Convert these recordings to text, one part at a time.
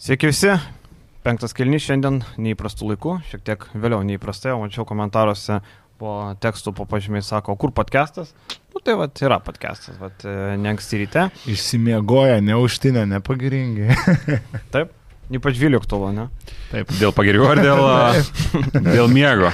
Sveiki visi. Penktas kelnys šiandien neįprastų laikų, šiek tiek vėliau neįprastai, mačiau komentaruose po tekstų po pažymiai sako, kur podcastas. Nu tai va, yra podcastas, va, ne anksti ryte. Išsimiegoja, neužtinę, nepagiringi. Taip, ypač Viliuktovo, ne? Taip, dėl pagirių ar dėl, dėl miego?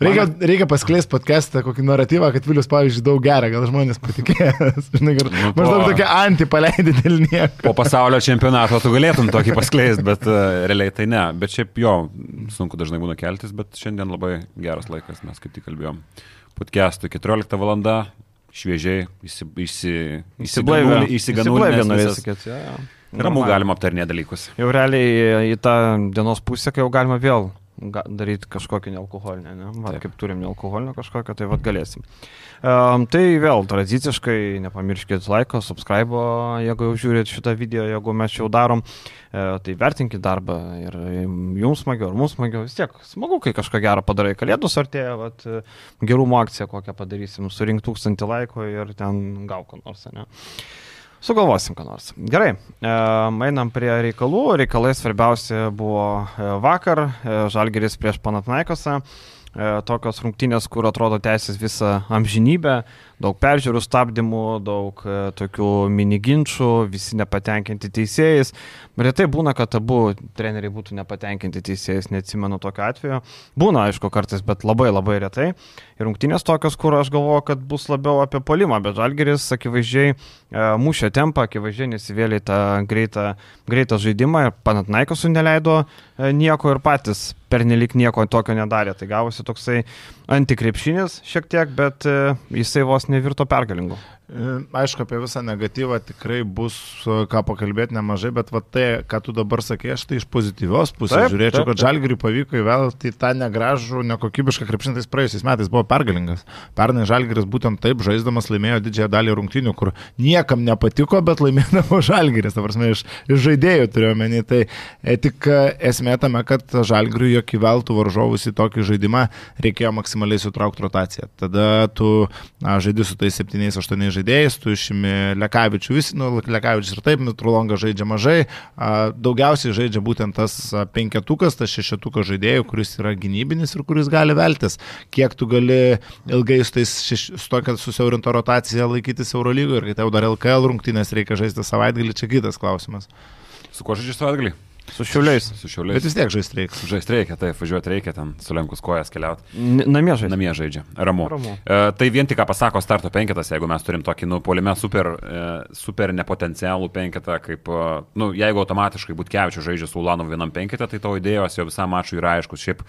Reikia, reikia paskleisti podcastą kokį naratyvą, kad Vilius, pavyzdžiui, daug geria, gal žmonės patikės. Žinai, ir Nu, maždaug po- tokia anti paleidė dėl nieko. Po pasaulio čempionato tu galėtum tokį paskleisti, bet uh, realiai tai ne. Bet šiaip jo, sunku dažnai būna keltis, bet šiandien labai geras laikas, mes kaip tik kalbėjom. Podcast'ui 14 val. šviežiai, įsi, įsi, įsiganulė. kad. Ja. Ramų galima aptarnėti dalykus. Jau realiai į tą dienos pusę, kai jau galima vėl daryti kažkokį nealkoholinę, ne? Va, Taip. kaip turim nealkoholinę kažkokią, tai vad galėsim. Um, tai vėl tradiciškai nepamirškit laiko, subscribe, jeigu jau žiūrit šitą video, jeigu mes jau darom, e, tai vertinkit darbą ir jums smagiau, ir mums smagiau, vis tiek smagu, kai kažką gerą padarai, kalėdus artėja, vat, e, gerumo akciją kokią padarysim, surink tūkstantį laiko ir ten gau ko nors, ne? Sugalvosim, ką nors. Gerai, e, einam prie reikalų. Reikalai svarbiausia buvo e, vakar, e, Žalgeris prieš Panatnaikosą. Tokios rungtynės, kur atrodo teisės visą amžinybę, daug peržiūrų stabdymų, daug e, tokių miniginčių, visi nepatenkinti teisėjais. Retai būna, kad abu treneriai būtų nepatenkinti teisėjais, neatsimenu tokio atveju. Būna, aišku, kartais, bet labai labai retai. Ir rungtynės tokios, kur aš galvoju, kad bus labiau apie polimą, bet Žalgeris akivaizdžiai e, mušė tempą, akivaizdžiai nesivėlė tą greitą, greitą žaidimą ir Panatnaikosų neleido e, nieko ir patys pernelik nieko tokio nedarė. Tai gavosi toksai antikrepšinis šiek tiek, bet e, jisai vos nevirto pergalingu. E, Aišku, apie visą negatyvą tikrai bus e, ką pakalbėti nemažai, bet va tai, ką tu dabar sakė, aš tai iš pozityvios pusės Taip, žiūrėčiau, taip, taip, kad. Žalgiriui pavyko įvelti tą negražų, nekokybišką krepšinį, tais praėjusiais metais buvo pergalingas. Pernai Žalgiris būtent taip žaisdamas laimėjo didžiąją dalį rungtynių, kur niekam nepatiko, bet laimėdavo Žalgiris, ta prasme, iš, iš žaidėjų turiu omeny. Tai e, tik e, esmė tame, kad Žalgiriui, jog įveltų varžovus į tokį žaidimą, reikėjo maksimaliai sutraukti rotaciją. Tada tu žaidži su tais 7-8 žaidėjais, tu išimi Lekavičių, visi, nu, Lekavičius ir taip, Trulonga žaidžia mažai, daugiausiai žaidžia būtent tas penketukas, tas šešetukas žaidėjų, kuris yra gynybinis ir kuris gali veltis. Kiek tu gali ilgai su, tais šeš, su tokia susiaurinta rotacija laikytis Eurolygoje ir kai tau dar LKL rungtynės reikia žaisti savaitgalį, čia kitas klausimas. Su kuo žaidžiu savaitgalį? Su šiuliais. Su Bet šiauliais. vis tiek žaisti reikia. Žaisti reikia, taip, važiuoti reikia ten, sulenkus kojas keliauti. Namie žaidžia. Namie žaidžia. Ramu. Ramu. E, tai vien tik ką pasako starto penketas, jeigu mes turim tokį, nu, polime super, e, super nepotencialų penketą, kaip, e, nu, jeigu automatiškai būtų kevičių žaidžia su Ulanovu vienam penketą, tai to idėjos jau visam mačui yra aiškus. Šiaip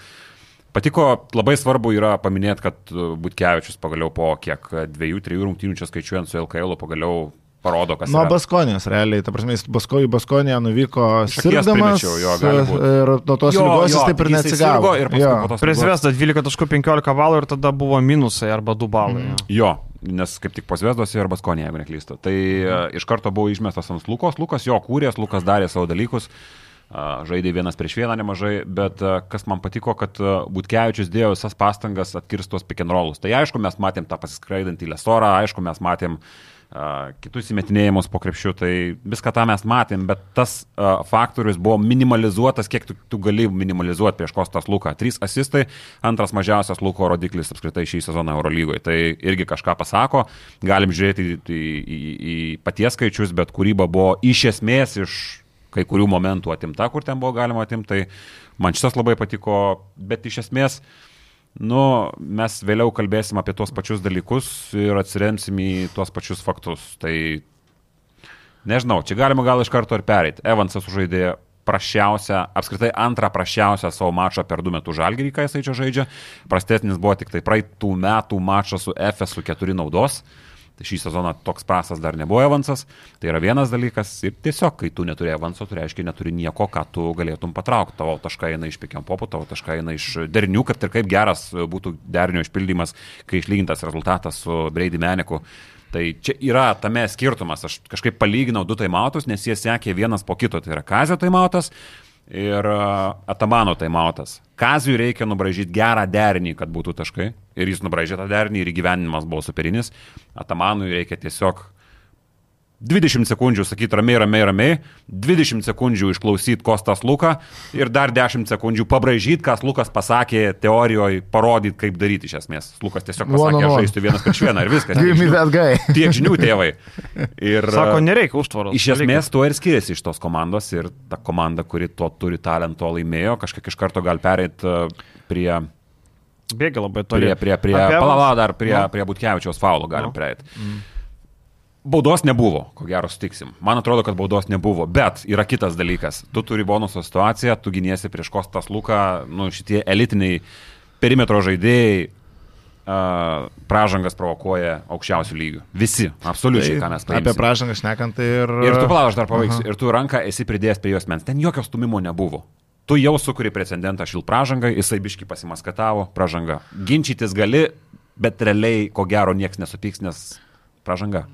patiko, labai svarbu yra paminėti, kad Butkevičius pagaliau po kiek dviejų, trijų rungtynių čia skaičiuojant su LKL pagaliau parodo, kas Nuo yra. Baskonijos, realiai, ta prasme, jis Basko, į Baskoniją nuvyko sirgdamas jo, gali būt. ir nuo tos Jo, lygos jis jo, taip ir neatsigavo. ir Zvezda 12.15 balų ir tada buvo minusai arba 2 balai. Mm. Jo, nes kaip tik po Zvezdos ir Baskonė, jeigu neklystu. Tai mhm. iš karto buvo išmestas ant Lukos, Lukas jo kūrės, Lukas darė savo dalykus, a, žaidė vienas prieš vieną nemažai, bet a, kas man patiko, kad Butkevičius dėjo visas pastangas atkirstos pick and rollus. Tai aišku, mes matėm tą pasiskraidantį lesorą, aišku, mes matėm a, kitus įmetinėjimus po krepšių, tai viską tą mes matėm, bet tas a, faktorius buvo minimalizuotas, kiek tu, tu gali minimalizuoti prieš Kostas Luką. Trys asistai, antras mažiausias Luko rodiklis apskritai šį sezoną Eurolygoje. Tai irgi kažką pasako, galim žiūrėti į, į, į, į paties skaičius, bet kūryba buvo iš esmės iš kai kurių momentų atimta, kur ten buvo galima atimti, tai man šitas labai patiko, bet iš esmės Nu, mes vėliau kalbėsim apie tuos pačius dalykus ir atsiremsim į tuos pačius faktus. Tai nežinau, čia galima gal iš karto ir pereiti. Evansas sužaidė prašiausią, apskritai antrą prašiausią savo mačą per du metus žalgerį, kai jisai čia žaidžia. Prastesnis buvo tik tai praeitų metų mačas su FS su keturi naudos. Tai šį sezoną toks prastas dar nebuvo Evansas. Tai yra vienas dalykas. Ir tiesiog, kai tu neturi Evanso, tu reiškia neturi nieko, ką tu galėtum patraukti. Tavo taškai eina iš pikiam popų, tavo taškai eina iš derinių, kad ir kaip geras būtų derinio išpildymas, kai išlygintas rezultatas su Brady Meniku. Tai čia yra tame skirtumas. Aš kažkaip palyginau du taimautus, nes jie sekė vienas po kito. Tai yra Kazio taimautas ir a, Atamano taimautas. Kazijui reikia nubražyti gerą derinį, kad būtų taškai. Ir jis nubražė tą derinį ir įgyvenimas buvo superinis. Atamanui reikia tiesiog 20 sekundžių sakyti ramiai, ramiai, ramiai, 20 sekundžių išklausyti Kostas Luką ir dar 10 sekundžių pabražyti, kas Lukas pasakė teorijoje, parodyti, kaip daryti iš esmės. Lukas tiesiog pasakė, One on one. žaisti vienas prieš vieną ir viskas. Give me that guy. Tiek žinių tėvai. Ir, Sako, nereikia užtvaros. Iš esmės tuo ir skiriasi iš tos komandos ir ta komanda, kuri to turi talento laimėjo, kažkiek iš karto gali pereiti prie, Bėgi labai toli. prie, prie, prie palava dar prie, Nu. prie Butkevičiaus faulo galim Nu. prieiti. Baudos nebuvo, ko gero sutiksim. Man atrodo, kad baudos nebuvo, bet yra kitas dalykas. Tu turi bonuso situaciją, tu giniesi prieš Kostas Luką, nu, šitie elitiniai perimetro žaidėjai uh, pražangas provokuoja aukščiausių lygių. Visi, absoliučiai, ką mes Tai Apie pražangą šnekant tai ir... Ir tu palauk, aš dar paveiksiu. Aha. Ir tu ranką esi pridėjęs prie jos mens. Ten jokio stumimo nebuvo. Tu jau sukuri precedentą šil pražangą, jisai biški pasimaskatavo, pražanga. Ginčytis gali, bet realiai, ko gero, niekas nesupyks, nes pražanga.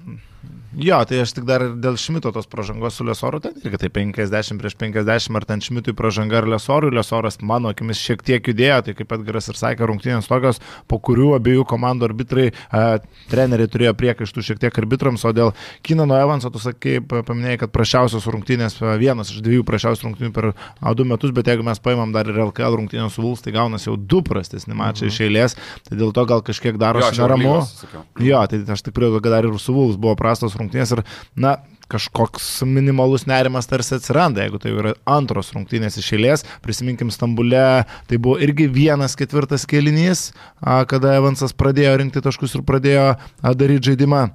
Jo, tai aš tik dar dėl Šmito tos pažangos su Lesoru, ten irgi tai 50 prieš 50, ar ten Šmitui pažanga ar Lesorui, Lesoras mano akimis šiek tiek judėjo, tai kaip Edgaras ir sakė, rungtynės tokios, po kurių abiejų komandų arbitrai, a, treneriai turėjo priekaištų šiek tiek arbitrams, o dėl Kinano Evanso, tu sakai, pa- paminėjai, kad prašiausios rungtynės, a, vienas iš dviejų prašiausių rungtynių per du metus, bet jeigu mes paimam dar ir LKL rungtynės su Vuls, tai gaunasi jau du prastesni mačai iš eilės, tai dėl to gal kažkiek darosi neramu. Jo, tai aš tik pridėjau, kad dar ir su Vuls buvo prastos rungtynės ir, na, kažkoks minimalus nerimas tarsi atsiranda, jeigu tai yra antros rungtynės iš eilės. Prisiminkim Stambule, tai buvo irgi vienas ketvirtas kelinys, kada Evansas pradėjo rinkti taškus ir pradėjo daryti žaidimą.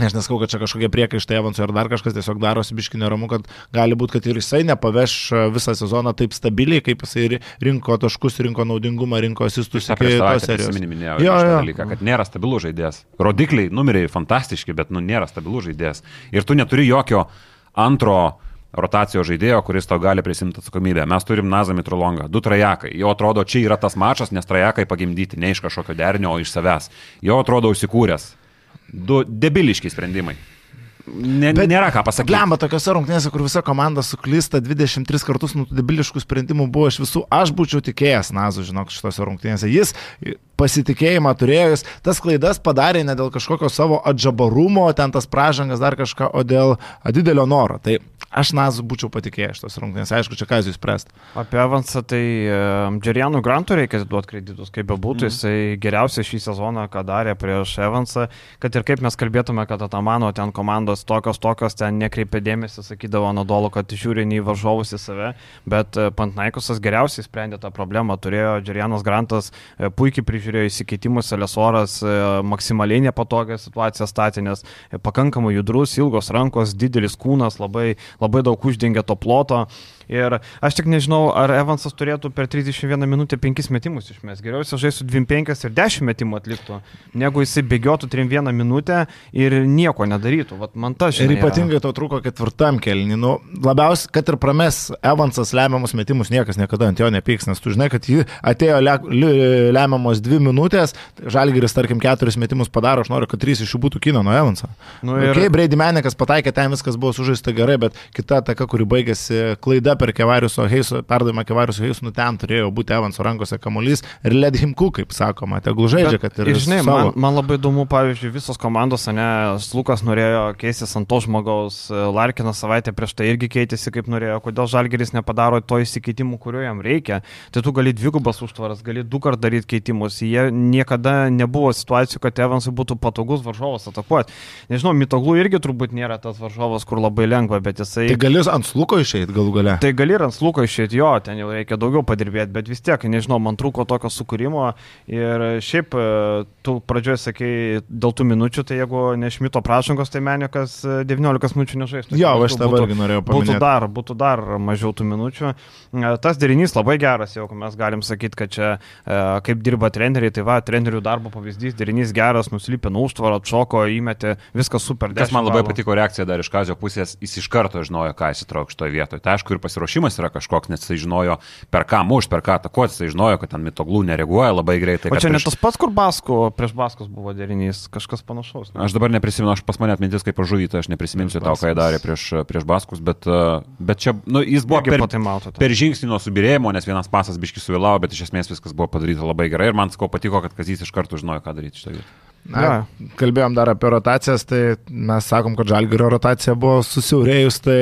Aš neskau, kad čia kažkokie priekaištai Evansui ar dar kažkas tiesiog darosi biški neramu, kad gali būti, kad ir jisai nepaveš a, visą sezoną taip stabiliai, kaip jisai ri- rinko taškus, rinko naudingumą, rinko asistus iki tos serijos. prisiminėjau Jo, jo. dalyką, kad nėra stabilų žaidėjas. Rodikliai, numeriai fantastiški, bet nu, nėra stabilų žaidėjas. Ir tu neturi jokio antro rotacijos žaidėjo, kuris tau gali prisimti atsakomybę. Mes turim Nazą Mitrolongą, du trajekai. Jo atrodo, čia yra tas mačas, nes trajekai pagimdyti ne iš kažkokio derinio, o iš savęs. Jo atrodo užsikūręs. Du debiliški sprendimai. Ne, bet nėra ką pasakyti. Blemba, tokiuose rungtynėse, kur visa komanda suklysta 23 kartus nuo tų debiliškų sprendimų buvo iš visų, aš būčiau tikėjęs Nazu, žinok, šitose rungtynėse. Jis pasitikėjimą turėjo, jis tas klaidas padarė ne dėl kažkokio savo atžabarumo, ten tas pražangas dar kažką, o dėl didelio noro. Tai aš Nazu būčiau patikėjęs šitos rungtynėse, aišku, čia ką jūs spręst. Apie Evansą, tai Džerianų Grantui reikia duoti kreditus, kaip bebūtų, mm. jisai geriausiai šį sezoną, ką darė prieš Evansą, kad ir kaip mes kalbėtume, kad Atamano ten komandos tokios, tokios, ten nekreipė dėmesį, sakydavo Nadolo, kad žiūri į varžovus į save, bet e, Pantnaikusas geriausiai sprendė tą problemą, turėjo Džerianas Grantas e, puikiai prižiūrėjo įsikeitimus, Elesoras e, maksimaliai nepatogią situaciją statė, nes e, pakankamai judrus, ilgos rankos, didelis kūnas, labai, labai daug uždengia to ploto. Ir aš tik nežinau, ar Evansas turėtų per 31 minutę 5 metimus išmės. Geriau jis žaistų 25 ir 10 metimų atliktų, negu jisai bėgiotų 31 minutę ir nieko nedarytų. Vat man ta Ir žinia. yra. ypatingai to trūko ketvirtam kelniui. Nu, labiausiai, kad ir prames Evansas lemiamus metimus, niekas niekada ant jo nepyks, nes tu žinai, kad atėjo le, li, lemiamos dvi minutės, Žalgiris, tarkim, keturis metimus padaro, aš noriu, kad trys iš jų būtų kino nuo Evanso. Nu, Ir... ir- Okay, Brady Menikas pataikė, ten viskas buvo sužaista gerai, bet kita ataka, kuri baigėsi klaida per Kevariuso Heiso, perdavimą Kevariuso Heiso, nu ten turėjo būti Evanso rankose kamuolys ir let him cook, kaip sakoma, tegul žaidžia, kad ir, ir žinai, savo. man, man labai įdomu, pavyzdžiui, visos komandos, ne, Lukas norėjo keistis ant to žmogaus, Larkinas savaitę prieš tai irgi keitėsi kaip norėjo, kodėl Žalgeris nepadaro to įsikeitimų, kurio jam reikia. Tai tu gali dvigubas užtvaras, gali du kart daryti keitimus. Jie niekada nebuvo situacijų, kad Evansui būtų patogus varžovas atakuoti. Nežinau, Mitoglų irgi turbūt nėra tas varžovas, kur labai lengva, bet jisai... Tai gali ant sluko išeiti galų gale. Tai gali ir ant sluko išėti, jo, ten jau reikia daugiau padirbėti, bet vis tiek, nežinau, man trūko tokio sukūrimo. Ir šiaip, e, tu pradžioje sakai, dėl tų minučių, tai jeigu nešmito prašangos, tai menikas 19 minučių nežaistų. Jo, Tai aš tą būtų- irgi norėjau Būtų paminėti. dar, būtų dar mažiau tų minučių. E, Tas derinys labai geras, jau mes galim sakyti, kad čia e, kaip dirba treneriai, tai va, trenerių darbo pavyzdys, derinys geras, nuslipė nuo užtvaro, atšoko, įmetė, viskas super. Kas 10 man labai balų. patiko reakcija dar iš Kazio pusės, jis iš karto žinojo, ką įsitraukti šitoje vietoje. Tai aišku, ir pasiruošimas yra kažkoks, nes jis žinojo, per ką muš, per ką atakuoti, jis žinojo, kad ten mitoglų nereaguoja labai greitai. O čia ne prieš- tas pats, kur Basko, prieš Baskos buvo derinys, kažkas panašaus. ne? Aš dabar neprisimenu, aš pas mane atmintis kaip žuvyta, aš neprisiminsiu tau, ką jie darė prieš, prieš Baskus, bet, uh, bet čia, nu, jis buvo Irgi per, per žingsnį nuo subirėjimo, nes vienas pasas biški suvėlavo, bet iš esmės viskas buvo padaryta labai gerai ir man sakau patiko, kad Kazys iš karto žinojo, ką daryti šitoje vietoje. Na, Jo. kalbėjom dar apie rotacijas, tai mes sakom, kad Žalgirio rotacija buvo susiaurėjus, tai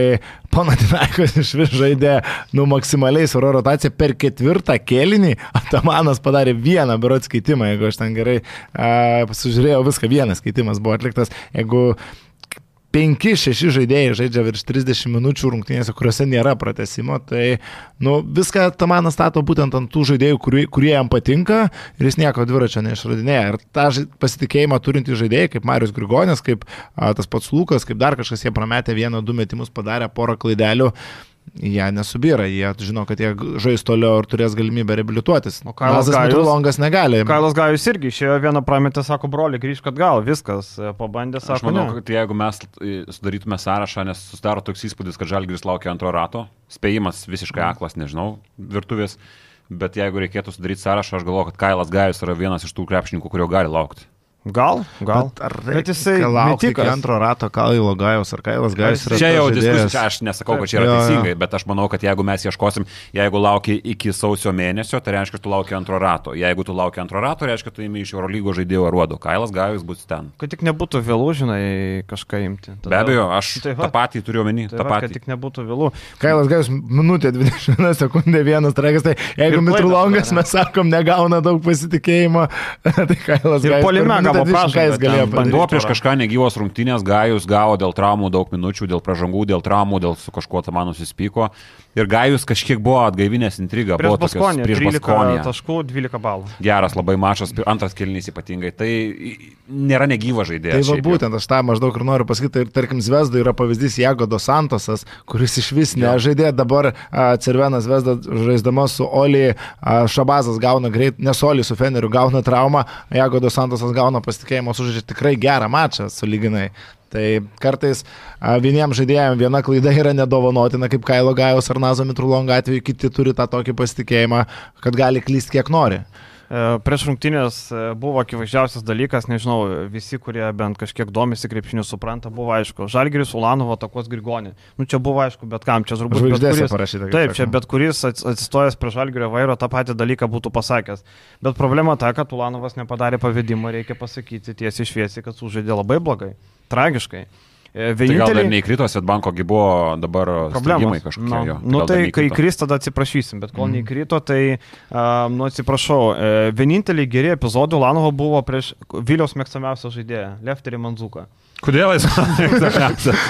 Panatinaikas iš vis žaidė, nu, maksimaliai savo rotaciją per ketvirtą kėlinį. Atamanas padarė vieną berots keitimą, jeigu aš ten gerai a, pasižiūrėjau, viską vienas keitimas buvo atliktas. Jeigu 5-6 žaidėjai žaidžia virš 30 minučių rungtynėse, kuriuose nėra pratesimo, tai nu, viską Tamanas stato būtent ant tų žaidėjų, kurie, kurie jam patinka ir jis nieko dviračio neišradinėja. Ir tą pasitikėjimą turintys žaidėjai, kaip Marius Grigonis, kaip a, tas pats Lukas, kaip dar kažkas, jie prametė vieną, du metimus, padarė porą klaidelių. Jie nesubyra, jie žino, kad jie žais toliau ir turės galimybę reabilituotis. O Kailas Gajus? Longas negali. Kailas Gajus irgi išėjo vieną prametę, sako, broli, grįžk atgal, viskas, e, pabandė, Aš sako, manau, ne. kad jeigu mes sudarytume sąrašą, nes susidaro toks įspūdis, kad Žalgiris laukia antro rato, spėjimas visiškai aklas, nežinau, virtuvės, bet jeigu reikėtų sudaryti sąrašą, aš galvoju, kad Kailas Gajus yra vienas iš tų krepšininkų, kurio gali laukti. Gal, gal. Bet, ar Bet jisai laukti iki antro rato Kailo Gajos ar Kailas Gajos Čia jau diskusija, aš nesakau, kad čia yra Jo, jo. teisingai, bet aš manau, kad jeigu mes ieškosim, jeigu lauki iki sausio mėnesio, tai reiškia, kad tu lauki antro rato. Jeigu tu lauki antro rato, reiškia, tu imi iš Eurolygo žaidėjo aruodo. Kailas Gajus bus ten. Kad tik nebūtų vėlų, žinai, kažką imti. Be abejo, aš Tai tą va. patį turiu omeny, Tai tą va, kad patį. tik nebūtų vėlų. Kailas Gajus minutė 21 sekundė vienas traikas, tai jeigu Mitrulongas mes sakom negauna daug pasitikėjimo, tai Kailas Ir Gajus. puolime per minutę gavo 20 ką pražangą. Buvo prieš kažką negyvos rungtynės, Gajus gavo dėl traumų daug minučių, dėl pražangų, dėl traumų, dėl su kažkuo tam nusispyko. Ir Gajus kažkiek buvo atgaivinės intriga, Prieš buvo Baskonį, prieš 13 Baskoniją. taškų, 12 balų. Geras, labai mažas, antras kelnys ypatingai. Tai nėra negyva Tai žaidėjas. va šiaip jau. būtent, aš tą maždaug ir noriu pasakyti, tai ir tarkim Zvezda yra pavyzdys Jagodo Santosas, kuris iš vis nežaidė, dabar a, Cervenas Zvezda žaisdama su Oli, a, Šabazas gauna greit, nes Oli su Feneriu gauna traumą, Jagodo Santosas gauna pasitikėjimo, sužaidžia tikrai gerą mačą sulyginai. Tai kartais vieniems žaidėjams viena klaida yra nedovanotina, kaip Kailo Gajos ar Nazo Mitrulongo atveju, kiti turi tą tokį pasitikėjimą, kad gali klysti kiek nori. E, Prieš rungtynės e, buvo akivaizdžiausias dalykas, nežinau, visi, kurie bent kažkiek domisi krepšiniu, supranta, buvo aišku. Žalgiris Ulanovo takos Grigonį. Nu čia buvo aišku, bet kam čia turbūt bet kuris- parašyta. Taip, čia bet kuris ats- atsistojęs prie žalgerio vairo tą patį dalyką būtų pasakęs. Bet problema ta, kad Ulanovas nepadarė pavedimo, reikia pasakyti tiesiai šviesiai, kad sužaidė labai blogai. Tragiškai. E, Tai gal dar Vienintelį neįkrito, Svetbanko gi buvo dabar problemos. strigimai kažkokie. Nu, jo. Tai nu tai kai kris, tada atsiprašysim, bet kol Mhm. neįkrito, tai, uh, nu atsiprašau, e, vieninteliai geri epizodai Ulanovo buvo prieš Viliaus mėgstamiausią žaidėją, Lefterį Manzuką. Kodėl jis mėgstamiausias?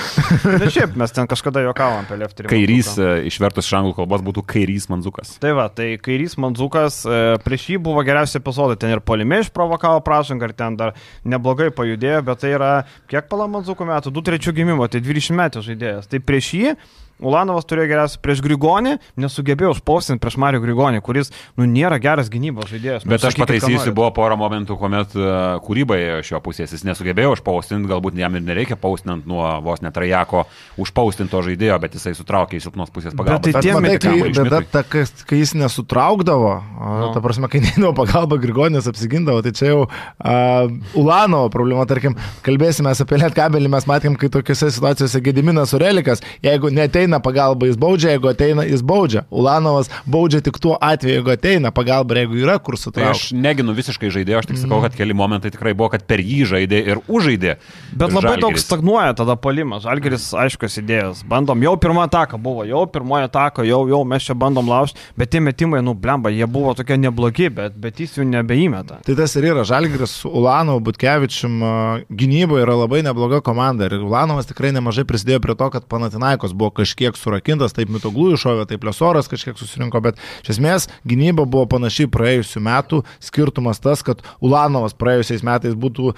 Bet šiaip mes ten kažkada juokavom apie Lefterį. Kairys, Manzuką. e, išvertus iš anglų kalbos, būtų kairys manzukas. Tai va, tai Kairys Manzukas e, prieš jį buvo geriausi epizodai. Ten ir polime išprovokavo pražangą, ir ten dar neblogai pajudėjo, bet tai yra, kiek pala Manzuko metų, 2-3 gimimo, tai 20 metų žaidėjas. Tai prieš jį Ulanovas turėjo geriausią prieš Grigonį, nesugebėjo užpaustinti prieš Mario Grigonį, kuris, nu, nėra geras gynybos žaidėjas. Nu, Bet aš pataisysiu, buvo pora momentų, kuomet e, kūrybai šio pusės jis nesugebėjo užpaustinti, galbūt jam ir nereikia paustinant nuo vos netrajako užpaustinto žaidėjo, bet jisai sutraukė į silpnos pusės pagalbą. tai Bet tie matai, kai, bėda ta, kai, kai jis nesutraukdavo, no. Nu. ta prasme, kai neįdavo pagalba Grigonis apsigindavo, tai čia jau uh, Ulanovo problema, tarkim, kalbėsime apie Lietkabelį, mes matėm, kai tokiuose situacijose Gediminas Urelikas, jeigu neteina pagalba, jis baudžia, jeigu ateina, jis baudžia. Ulanovas baudžia tik tuo atveju, jeigu ateina pagalba, jeigu yra kur Tai sutraukti. aš neginu visiškai žaidėjo, aš tik sakau, kad keli momentai tikrai buvo, kad per jį žaidė ir užžaidė. Bet labai daug Žalgiris. stagnuoja tada polimas. Žalgeris aiškios idėjas. Bandom, jau pirmą ataką buvo, jau pirmoji ataka, jau, jau mes čia bandom laužti, bet tie metimai, nu, blemba, jie buvo tokie neblogi, bet, bet jis jų nebeįmeta. Tai tas ir yra Žalgiris su Ulanovu, Butkevičium gynyboje yra labai nebloga komanda ir Ulanovas tikrai nemažai prisidėjo prie to, kad Panatinaikos buvo kažkiek surakintas, taip Mitoglų iššovė, taip Lesoras kažkiek susirinko, bet iš esmės gynyba buvo panašiai praėjusių metų. Skirtumas tas, kad Ulanovas praėjusiais metais būtų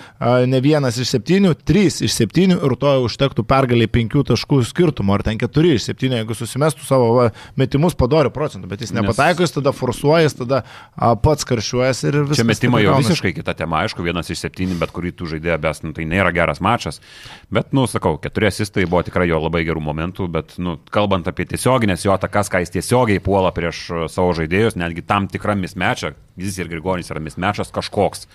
ne vienas iš septynių, trys iš septynių ir to užtektų pergaliai penkių taškų skirtumo, ar ten keturi iš septynių, jeigu susimestų savo va, metimus padorių procentų, bet jis nepataiko, jis tada forsuoja, jis tada a, pats karšiuojas ir viskas. Čia metimai jau visiškai kita tema, aišku, vienas iš septynių, bet kurį tu žaidėjai bes, nu, tai nėra geras mačas. Bet, nu, sakau, keturi asistai buvo tikrai jo labai gerų momentų, bet, nu, kalbant apie tiesioginės jo atakas, ką jis tiesiogiai puola prieš uh, savo žaidėjus, netgi tam tikrą mismečą, jis ir Grigonis yra mismečas kažkoks.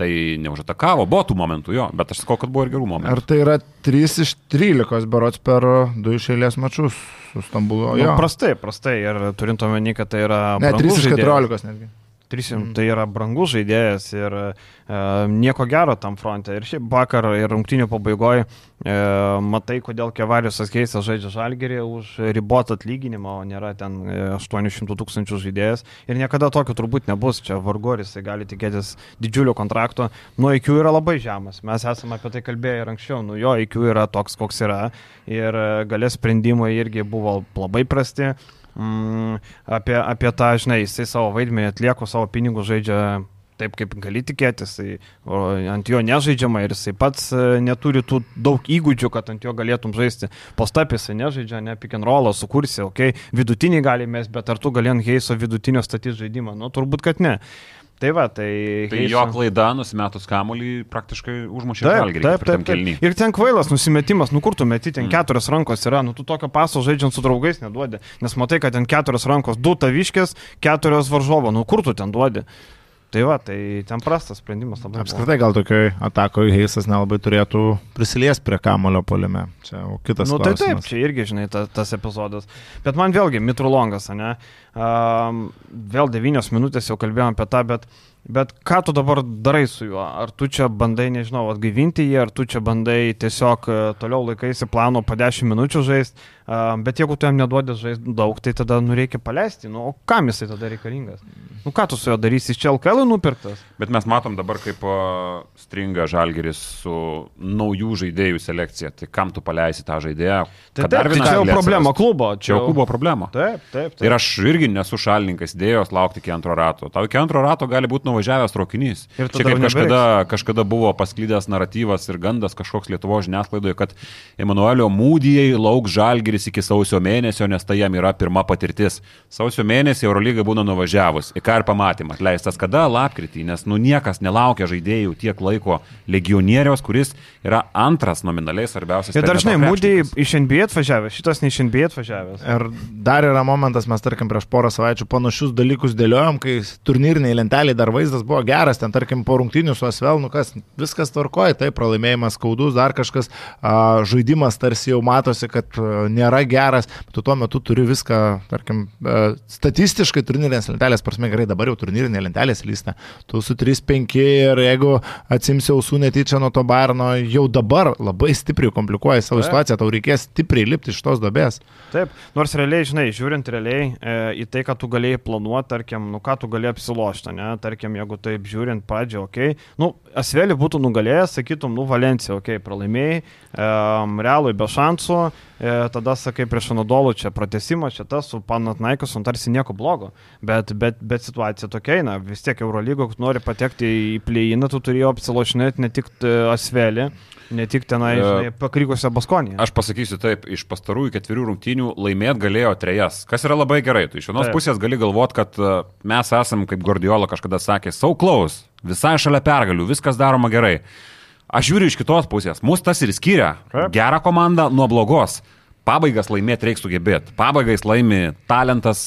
Tai neužatakavo, buvo tų momentų jo, bet aš sakau, kad buvo ir gerų momentų. Ar tai yra 3 iš 13 berots per 2 iš eilės mačius su Stambulo? Nu, Jo. prastai, prastai. Ir turint omeny, kad tai yra... Ne, 3 brangus iš žaidėjas. 14 netgi. 300 mm. tai yra brangus žaidėjas ir e, nieko gero tam fronte. Ir šiaip vakar ir rungtinių pabaigoje e, matai, kodėl Kevariusas Keisas žaidžia žalgerį už ribotą atlyginimą, o nėra ten 800 e, tūkstančių žaidėjas. Ir niekada tokio turbūt nebus. Čia vargoris, tai gali tikėtis didžiulio kontrakto. Nu, IQ yra labai žemas. Mes esame apie tai kalbėję ir anksčiau. Nu, jo IQ yra toks, koks yra. Ir e, galės sprendimai irgi buvo labai prasti mm, apie, apie tą, žinai, jisai savo vaidmenį atlieko, savo pinigus žaidžia taip, kaip gali tikėtis, tai ant jo nežaidžiama ir jisai pats e, neturi tų daug įgūdžių, kad ant jo galėtum žaisti. Postapis jisai nežaidžia, ne pick and rollą sukursi, okei, okay, vidutinį galimės, bet ar tu gali ant heiso vidutinio statyti žaidimą? Nu, turbūt, kad ne. Tai va, tai... Tai Heiso... jo klaida, nusimetus kamuolį, praktiškai užmušė žalgirį. Taip, taip, taip. taip. Ir ten kvailas nusimetimas, nu kur tu meti, ten mm. keturios rankos yra, nu tu tokio paso žaidžiant su draugais neduodi, nes matai, kad ten keturios rankos, du taviškės, keturios varžovo, nu kur tu ten duodi. Tai va, tai ten prastas sprendimas labai. Apskritai gal tokioj atakoje Heisas nelabai turėtų prisiliesti prie kamulio polime. Čia kitas. Na nu, tai taip, čia irgi, žinai, ta, tas epizodas. Bet man vėlgi, Mitrulongas, ne? Um, vėl devynios minutės jau kalbėjom apie tą, bet Bet ką tu dabar darai su juo? Ar tu čia bandai, nežinau, atgaivinti jį, ar tu čia bandai tiesiog e, toliau laikaisi plano po 10 minučių žaisti, bet jeigu tu jam neduodi žaisti daug, tai tada nu reikia paleisti. Nu, o kam jisai tada reikalingas? Nu ką tu su juo darysi, iš čia LKL nupirktas? Bet mes matom dabar, kaip stringa žalgeris su naujų žaidėjų selekcija. Tai kam tu paleisi tą žaidėją? Tai, taip, tai čia jau problema klubo. Čia jau klubo problema. Taip, taip, taip. Ir aš irgi nesu šalininkas idėjos laukti iki antro rato. Tau iki antro rato gali būti nuvažiavęs traukinys. Ir čia kaip kažkada, kažkada buvo pasklydęs naratyvas ir gandas kažkoks Lietuvo žiniasklaidoje, kad Emanuelio mūdijai lauks žalgeris iki sausio mėnesio, nes tai jam yra pirma patirtis. Sausio mėnesį Eurolyga būna nuvažiavus. Į ką ir pamatym, atleistas kada? Lapkritį, nes nu niekas nelaukia žaidėjų tiek laiko legionieriaus, kuris yra antras nominaliai svarbiausias. Ir dažnai mūdijai iš NBA atvažiavęs, šitas ne iš NBA atvažiavęs. Ir dar yra momentas, mes tarkim prieš porą savaičių panašius dalykus dėliojom, kai turnyriniai lenteliai dar vaizdas buvo geras, ten tarkim po rungtinių su Asvel, nu kas, viskas tvarkoja, tai pralaimėjimas skaudus, dar kažkas, a, žaidimas tarsi jau matosi, kad a, nėra geras, tu tuo metu turi viską, tarkim, a, statistiškai turnyrinės lentelės, prasme gerai, dabar jau turnyrinė lentelės lysta, tu su 3-5 ir jeigu atsimsi ausų netyčia nuo to barno, jau dabar labai stipriai komplikuoja savo Taip. situaciją, tau reikės stipriai lipti iš tos dobės. Taip, nors realiai, žinai, žiūrint realiai e, į tai, ką tu galėjai planuoti, tarkim, nu ką tu galėjai apsilošti, ne, tarkim, jeigu taip žiūrint pradžią, okei, okay. nu, Asvelį būtų nugalėjęs, sakytum, nu, Valencija, okei, okay, pralaimėjai, um, realui be šansų, e, tada sakai prieš Anadolų čia pratesimas, čia tas su Panatnaikas, nu, tarsi nieko blogo, bet, bet, bet situacija tokia, na, vis tiek Eurolygo, kad nori patekti į plėjiną, tu turėjo apsilošinėti ne tik e, Asvelį, Ne tik tenai, e, žinai, pakrykusią Baskonį. Aš pasakysiu taip, iš pastarųjų ketverių rungtynių laimėt galėjo trejas, kas yra labai gerai. Tu iš vienos taip. pusės gali galvoti, kad e, mes esam, kaip Gordiola kažkada sakė, so close, visai šalia pergalių, viskas daroma gerai. Aš žiūriu iš kitos pusės, mus tas ir skiria. Gerą komandą nuo blogos. Pabaigas laimėti reikia sugebėti. Pabaigais laimi talentas,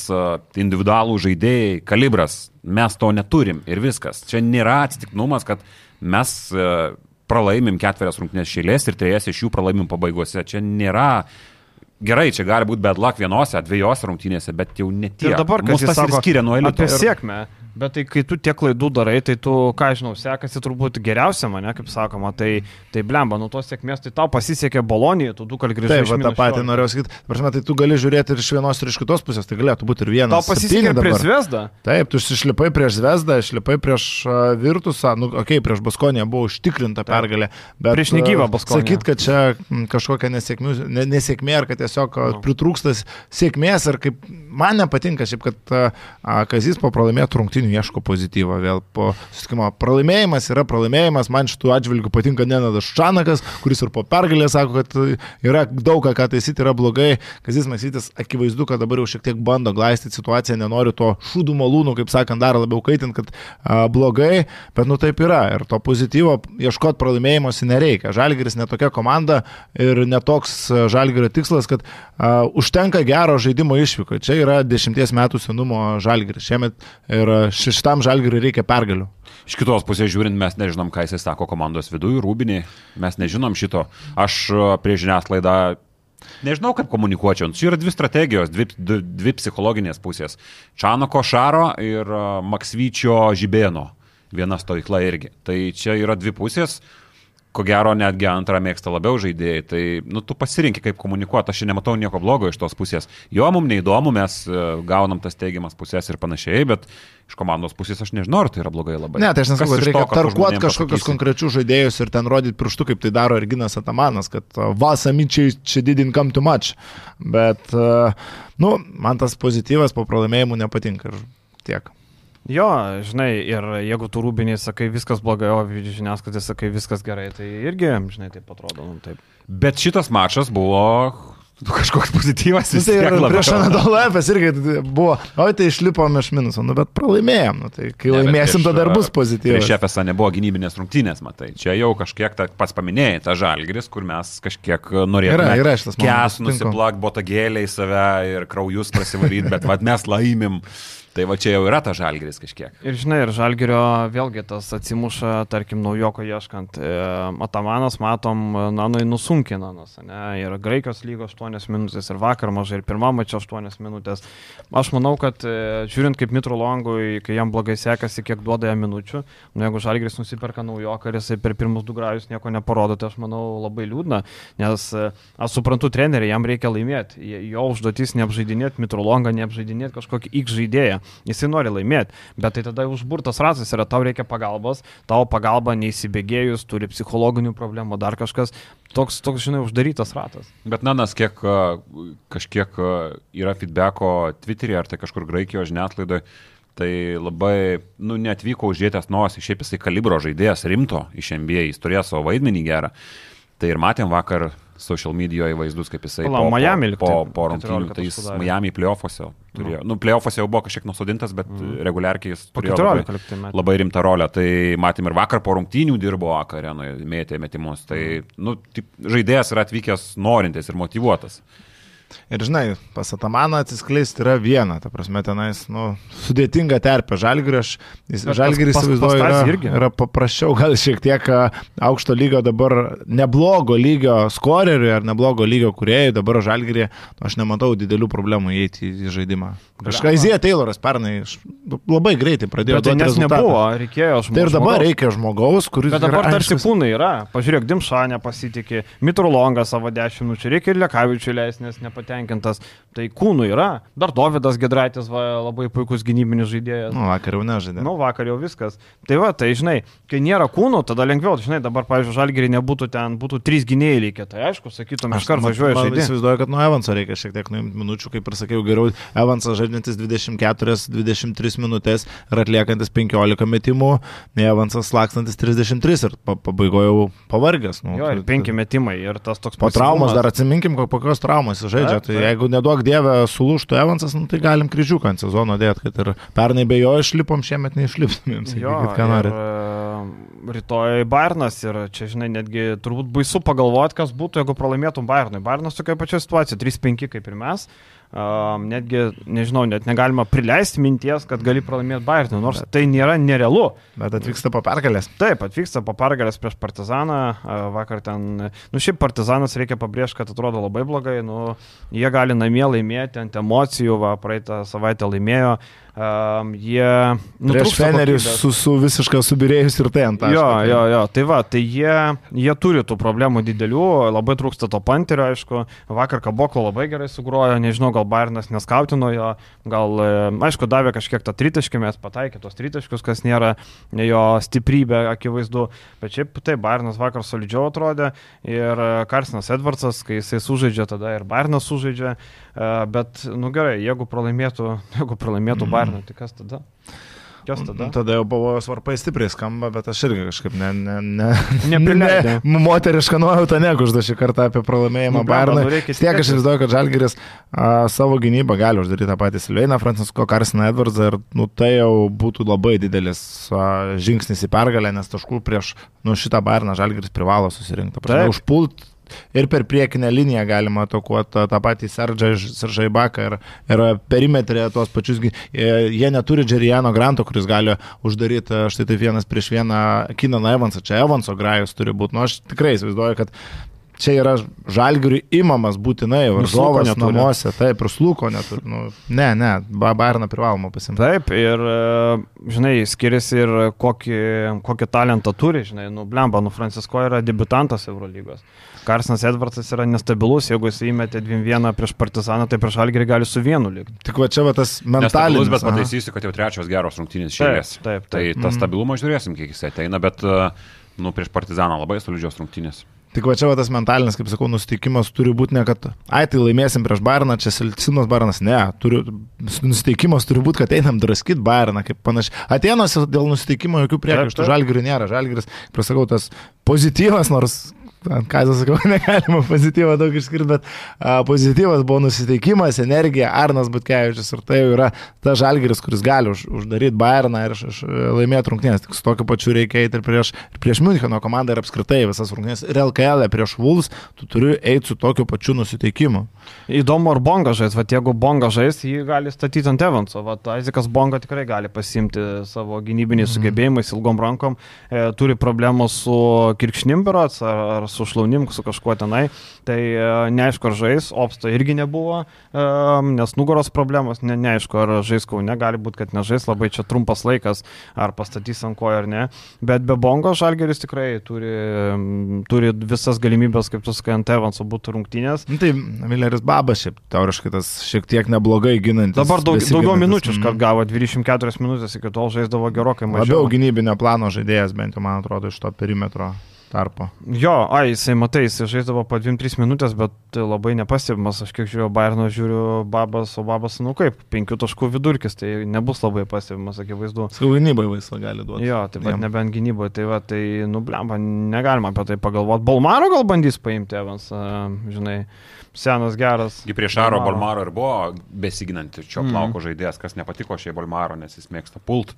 individualų žaidėjai, kalibras. Mes to neturim ir viskas. Čia nėra atsitiknumas, kad mes pralaimim ketverias rungtynės šėlės ir trejas iš jų pralaimim pabaigose. Čia nėra gerai, čia gali būti bed luck vienose, dviejose rungtynėse, bet jau ne tiek. Ir dabar, kas tas ir skiria nuo elito. Apie sėkmę. Bet tai kai tu tiek klaidų darai, tai tu, ką žinau, sekasi turbūt geriausia mane, kaip sakoma, tai, tai blemba, nuo tos sėkmės, tai tau pasisekė Bolonija, tu du kart grįžai. Taip, tą patį norėjau sakyti. Prasme, tai tu gali žiūrėti ir iš vienos ir iš kitos pusės, tai galėtų būti ir vienas. Tau pasisekė prieš Zvezdą? Taip, tu išlipai prieš Zvezdą, išlipai prieš Virtusą, nu, okei, okay, prieš Baskoniją buvo užtikrinta pergalė. Bet, prieš negyvą Baskoniją. Sakyt, kad čia kažkokia nesėkmė, nesėkmė ar kad tiesiog no. pritrūkstas sėkmės, ar kaip man nepatinka šiaip, kad uh, Kazis po pralaimėtų rungtinių ieško perspektyvą vėl po susitikimo. Pralaimėjimas yra pralaimėjimas, man šitų atžvilgių patinka Nenadas Čanakas, kuris ir po pergalę sako, kad yra daug ką taisyti, yra blogai. Kazis Maksytis akivaizdu, kad dabar jau šiek tiek bando glaistyti situaciją, nenori to šūdų malūnų, kaip sakant, dar labiau kaitinti, kad a, blogai, bet nu taip yra. Ir to pozityvo ieškoti pralaimėjimuose nereikia. Žalgiris netokia komanda ir netoks Žalgirio tikslas, kad a, užtenka gero žaidimo išvyko. Čia yra dešimties metų senumo Žalgiris. Šiemet ir šitam Žalgiriui reikia pergalių. Iš kitos pusės žiūrint, mes nežinom, ką jisai sako komandos viduje, rūbinį, mes nežinom šito. Aš e, prie žiniasklaidą Nežinau, kaip komunikuočiau. Čia yra dvi strategijos, dvi, dvi, dvi psichologinės pusės. Čanoko Šaro ir uh, Maksvyčio Žibėno. Viena stovykla irgi. Tai čia yra dvi pusės ko gero netgi antrą mėgsta labiau žaidėjai, tai nu, tu pasirinkti, kaip komunikuoti, aš nematau nieko blogo iš tos pusės. Jo, mums neįdomu, mes e, gaunam tas teigiamas pusės ir panašiai, bet iš komandos pusės aš nežinau, ar tai yra blogai labai. Ne, tai aš nesakau, kad reikia tu tarkuoti kažkokius konkrečius žaidėjus ir ten rodyti pirštų, kaip tai daro Erginas Atamanas, kad uh, Vasamičiai čia didin come too much. Bet, uh, nu, man tas pozityvas po pralaimėjimų nepatinka ir tiek. Jo, žinai, ir jeigu tu rūbiniai sakai viskas blogai, o žiniasklaidai sakai viskas gerai, tai irgi, žinai, taip atrodo, nu, taip. Bet šitas mačas buvo nu, kažkoks pozityvas. Nu, vis tai ir prieš Anadolą Efes irgi buvo, oi tai išlipom iš minuso, nu bet pralaimėjom, nu tai kai Ne, laimėsim, prieš, tada ir bus Prieš pozityvas. Efesą nebuvo gynybinės rungtynės, matai. Čia jau kažkiek ta, pats paminėjai tą žalgris, kur mes kažkiek norėjome. Yra, yra šitas momentas, Kes nusiplak botagėlę į save ir kraujus prasivaryti, bet vad mes laimim. Tai va čia jau yra ta žalgris kažkiek. Ir žinai, ir Žalgerio vėlgi tas atsimuša, tarkim, naujoko ieškant. E, Atamanas, matom, nanui nusunkina, nas, ne? Ir Graikijos lygos 8 minutės, ir vakar mažai, ir pirmą mačio 8 minutės. Aš manau, kad e, žiūrint kaip Mitro Longui, kai jam blogai sekasi, kiek duoda jam minučių, nu, jeigu Žalgeris nusiperka naujoką ir jisai per pirmus du grajus nieko neparodo, tai aš manau labai liūdna, nes e, aš suprantu trenerių, jam reikia laimėti. Jo užduotis neapžaidinėti Mitro Longą, neapžaidinėti kažkokį X žaidėją. Jisai nori laimėti, bet tai tada užburtas ratas yra, tau reikia pagalbos, tavo pagalba neįsibėgėjus, turi psichologinių problemų, dar kažkas. Toks, toks žinai, uždarytas ratas. Bet Nanas, kiek kažkiek yra feedbacko Twitter'e ar tai kažkur Graikijos žiniasklaidoje, tai labai, nu, netvyko uždėtas nosį, šiaip jisai kalibro žaidėjas rimto iš NBA, jis turėjo savo vaidmenį gerą. Tai ir matėm vakar social medijoje vaizdus, kaip jisai Pala, po, Miami po, po, po rungtynių, 14 tai jis taškų darė. Miami playoffuose turėjo. Nu, playoffuose jau buvo kažkiek nusodintas, bet mm. reguliarkiai jis turėjo 14 labai, labai rimtą rolę. Tai matėm ir vakar po rungtynių dirbo arenoje, mėtė metimus. Tai, nu, taip, žaidėjas yra atvykęs norintis ir motivuotas. Ir žinai, pas Atamaną atsiskleisti yra viena, ta prasme, tenais, nu, sudėtinga terpė. Žalgiris, žalgiris įsivaizduoju, yra, irgi. yra paprasčiau, gal šiek tiek aukšto lygio dabar, neblogo lygio skoreriui ar neblogo lygio kuriejui, dabar žalgirį, nu, aš nematau didelių problemų įeiti į žaidimą. Kažką Izija Tayloras pernai labai greitai pradėjo. Bet tai nes rezultatą. nebuvo, reikėjo žmogaus. Tai ir dabar reikia žmogaus, kuris... Bet dabar yra tarsi aiškus- kūnai yra. Pažiūrėk, Dimšanė pasitikė, Mitrolongas savo 10 minučių, reikia ir Lekavičių leisti, nes nepatenkintas. Tai kūnų yra. Dar Davidas Gedraitis va, labai puikus gynybinis žaidėjas. Nu, vakar jau nežaidė. Nu, vakar jau viskas. Tai va, tai žinai, kai nėra kūnų, tada lengviau, žinai, dabar, pavyzdžiui, žalgerį nebūtų ten, būtų trys gynėjai likę. Tai aišku, sakytum, iš karto man žaidėjas. Įsivaizduoju, kad nuo Evanso reikia šiek tiek nuimti minučių, kaip ir sakiau, geriau Evansas žaidžiantis 24-23 minutės ir atliekantis 15 metimų, nei Evansas lakstantis 33 ir pa- pabaigoje jau pavargęs. Nu, Jo, ir tai- penki metimai ir tas toks Po traumos dar atsiminkim, ko- kokios traumos žaidžia. Taip, Tai taip. jeigu neduok dievę sulūštų Evansas, nu, tai galim kryžiuką ant sezono dėti, kad ir pernai be jo išlipom, šiemet neišliptumėm. Jo, Sakykit, ką ir, norit. e, rytoj Bairnas ir čia, žinai, netgi turbūt baisu pagalvoti, kas būtų, jeigu pralaimėtum Bairnui. Bairnas tokia pačia situacija, 3-5 kaip ir mes. Um, netgi, nežinau, net negalima prileisti minties, kad gali pralaimėti Bairnui, nors tai nėra nerealu. Bet atvyksta po pergalės. Taip, atvyksta po pergalės prieš Partizaną, vakar ten, nu šiaip Partizanas reikia pabrėžti, kad atrodo labai blogai, nu jie gali namie laimėti ant emocijų, va, praeitą savaitę laimėjo, um, jie... Prieš Fenerį su, su visiškai subirėjus ir tai ant taško. Jo, Tai- jo, jo, tai va, tai jie, jie turi tų problemų didelių, labai trūksta to panterio, aišku, vakar Kaboklo labai gerai sugrojo, nežinau, gal Bairnas neskautino jo, gal, e, aišku, davė kažkiek tą tritaškį, mes pataikė tos tritaškius, kas nėra jo stiprybė, akivaizdu, bet šiaip tai Bairnas vakar solidžiau atrodė ir e, Karsinas Edvardsas, kai jisai sužaidžia, tada ir Bairnas sužaidžia, bet, nu gerai, jeigu pralaimėtų, jeigu pralaimėtų Bairną, tai kas tada? Kas tada? Tada jau pavojus varpai stipriai skamba, bet aš irgi kažkaip ne, ne, ne, Neprileidai. ne moterišką nuojautą nekuždu šį kartą apie pralaimėjimą Nu, nu, Bairnui. nu, tiek aš įsivaizduoju, kad Žalgiris a, savo gynybą gali uždaryti tą patį Silveiną, Francisko Karsiną Edvardsą ir nu, tai jau būtų labai didelis a, žingsnis į pergalę, nes taškų prieš nu, šitą Bairną Žalgiris privalo susirinkti. Užpult ir per priekinę liniją galima atakuoti tą, patį Seržai Baką ir, ir perimetrė tuos pačius. e, Jie neturi Džerijano Granto, kuris gali uždaryti e, štai taip vienas prieš vieną Kinaną Evansą. Čia Evanso grajus turi būti. Nu, aš tikrai įsivaizduoju, kad čia yra žalgiriui imamas būtinai, varžovas neturi. namuose, taip, ir slūko neturi. Nu, ne, ne, ba- Bayerną privaloma pasimti. Taip, ir, e, žinai, skiriasi ir kokį, kokį talentą turi, žinai, nu, blemba, nu, Francisko yra debutantas Eurolygos. Karsinas Edvardsas yra nestabilus, jeigu jis įmetė 2-1 prieš Partizaną, tai prieš Algerį gali su vienu likti. Tik va čia va tas mentalinis. bet pataisysiu, kad jau trečios geros rungtynės Taip, šėlės. taip, Tai taip. tą stabilumą žiūrėsim, kiek jis ateina, bet uh, nu, prieš Partizaną labai solidžios rungtynės. Tik va čia va tas mentalinis, kaip sakau, nusiteikimas turi būti ne, kad, ai, tai laimėsim prieš Bayerną, čia silpsinas Bayernas, ne, turi, nusiteikimas turi būti, kad einam draskyti Bayerną, kaip panašiai. Atenuose dėl nusiteikimo jokių priekaištų, taip. žalgirių nėra, žalgiris, prasakau, tas pozityvas, nors ant kazio sakau, negalima pozityvą daug išskirti, bet a, pozityvas buvo nusiteikimas, energija, Arnas Butkevičius ir tai jau yra ta žalgeris, kuris gali už, uždaryti Bayerną ir laimėti rungtynės. Tik su tokiu pačiu reikia eiti ir prieš, ir prieš Müncheno komandą ir apskritai visas rungtynės. Ir LKL prieš Wolves tu turi eiti su tokiu pačiu nusiteikimu. Įdomu, ar Bonga žais, va jeigu Bonga žais, jį gali statyti ant Evanso, va Aizikas Bonga tikrai gali pasimti savo gynybiniais Mhm. sugebėjimais, ilgom rankom, e, turi problemų su kirkšnimberots ar, ar su šlaunim, su kažkuo tenai, tai e, neaišku, ar žais, Opsto irgi nebuvo, e, nes nugaros problemos, ne, neaišku, ar žais Kaune, gali būti, kad nežais, labai čia trumpas laikas, ar pastatys ant kojo ar ne, bet be Bongo Žalgeris tikrai turi, turi visas galimybės, kaip tu sakai, ant Evanso būtų rungtynės. Nu, tai Milleris Babas šiaip teoriškai tas šiek tiek neblogai ginantis. Dabar daug, daugiau minučių, Mhm. kad gavo 24 minutės, iki tol žaisdavo gerokai Labiau mažiau. gynybinio plano žaidėjas, bent jau man atrodo, iš to perimetro tarpo. Jo, ai, jisai matai, jisai žaisdavo po 2-3 minutės, bet tai labai nepastebimas. Aš kiek žiūriu, Bairno žiūriu Babas, o Babas, nu kaip, 5 taškų vidurkis, tai nebus labai pastebimas, akivaizdu. Sakau, gynybai laisvą gali duoti. Jo, taip pat Jam. nebent gynyboje, tai va, tai, nu, blemba, negalima apie tai pagalvoti. Balmaro gal bandys paimti Evans, žinai, senas geras. Gi prieš Aro Bolmaro ir buvo besiginanti čio Mhm. plauko žaidėjas, kas nepatiko šiai Bolmaro, nes jis mėgsta pult.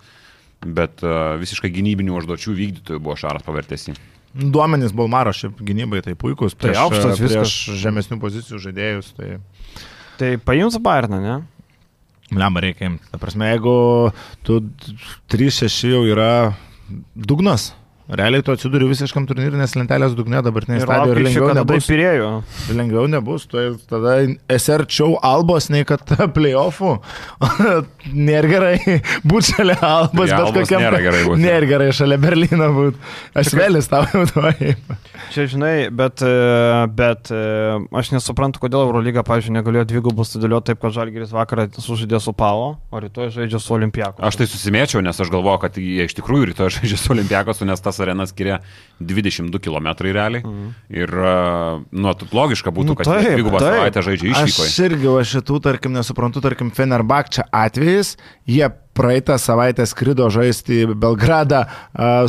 Bet uh, visiškai gynybinių užduočių vykdytojų buvo Šaras pavertėsi. Duomenys Balmaro šiaip gynybai tai puikus. Tai Prieš, aukštas prieš viskas. žemesnių pozicijų žaidėjus. Tai... Tai paims Bairną, ne? Lemba reikia imti. Ta prasme, jeigu tu 3-6 jau yra dugnas, realiai tu atsiduri visiškam turnyrinės lentelės dugne dabartinėje stadijoje ir lengviau nebus. pirėjo. Lengviau nebus, tu tada esi arčiau albos nei kad playoffų. nėra gerai būti šalia albos, Prie bet Albos kokiam. nėra gerai būt, Nėra gerai šalia Berlyno būti. Aš vėlis tau jau duoju. Čia žinai, bet, e, bet e, aš nesuprantu, kodėl Eurolyga, pavyzdžiui, negalėjo dvigubų sudėlioti taip, kad Žalgiris vakarą sužaidė su Palo, o rytoj žaidžia su Olimpiaku. Aš tai susimėčiau, nes aš galvoju, kad jie iš tikrųjų rytoj žaidžia su Olimpiakosu, nes tas arenas skiria 22 km realiai. Mhm. Ir, uh, nu, logiška būtų, Nu, kad taip, dvigubą taip. savaitę žaidžia išvykoje. Aš irgi va šitų, tarkim, nesuprantu, tarkim, Fenerbakčia atvejais, jie praeitą savaitę skrido žaisti į Belgradą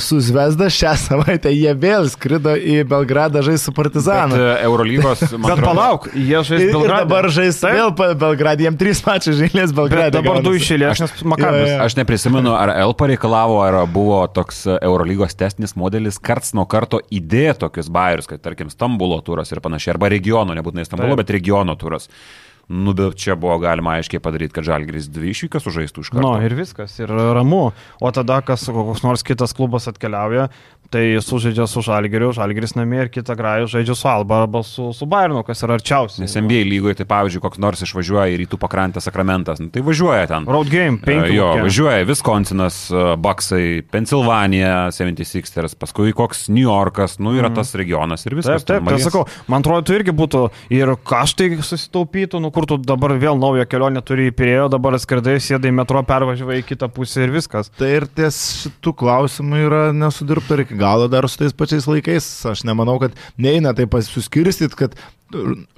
su Zvezda, šią savaitę jie vėl skrido į Belgradą žaisti su Bet Partizanu. uh, Eurolygos, man Bet palauk, jie žais Belgrade. dabar žais Taip. vėl Belgradą, jiem trys mačiai žailės Belgradą. Bet dabar du išėlės, nes Makabis. Aš neprisimenu, ar L pareikalavo, ar buvo toks e, Eurolygos testinis modelis, karts nuo karto įdėjo tokius bairius, kaip tarkim Stambulo turas ir panašiai, arba regiono, nebūtinai Stambulo, Taip. bet regiono turas. Nu, bet čia buvo galima aiškiai padaryti, kad Žalgiris dvi išvykas sužaistų iš karto. Nu, ir viskas, ir ramu. O tada, kas koks nors kitas klubas atkeliauja, tai sužaidžia su Žalgiriu, Žalgiris namie ir kitą grajų žaidžia su Alba arba su, su Bairnu, kas yra arčiausiai. Nes NBA lygoje, tai pavyzdžiui, koks nors išvažiuoja į rytų pakrantę Sakramentas, nu, tai važiuoja ten. Road game, E, penki. Jo, kokie. važiuoja Wisconsinas, e, Bucksai, Pensilvanija, 76ers, paskui koks New Yorkas, nu yra tas regionas ir viskas. Taip, taip, tai sakau, man atrodo, tu irgi būtų ir kaštai susitaupytų, nu kur tu dabar vėl naują kelionę turi į Pirėjo, dabar skridai, sėdai į metro, pervažiavai į kitą pusę ir viskas. Tai ir ties šitų klausimų yra nesudirbta ir iki galo dar su tais pačiais laikais. Aš nemanau, kad neina taip suskirstyti, kad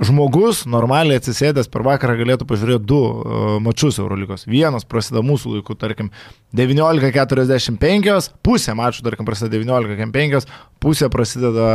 žmogus normaliai atsisėdęs per vakarą galėtų pažiūrėti du uh, mačius Eurolygos. Vienas prasideda mūsų laiku, tarkim, 19.45, pusė mačų, tarkim, prasideda 19.45, pusė prasideda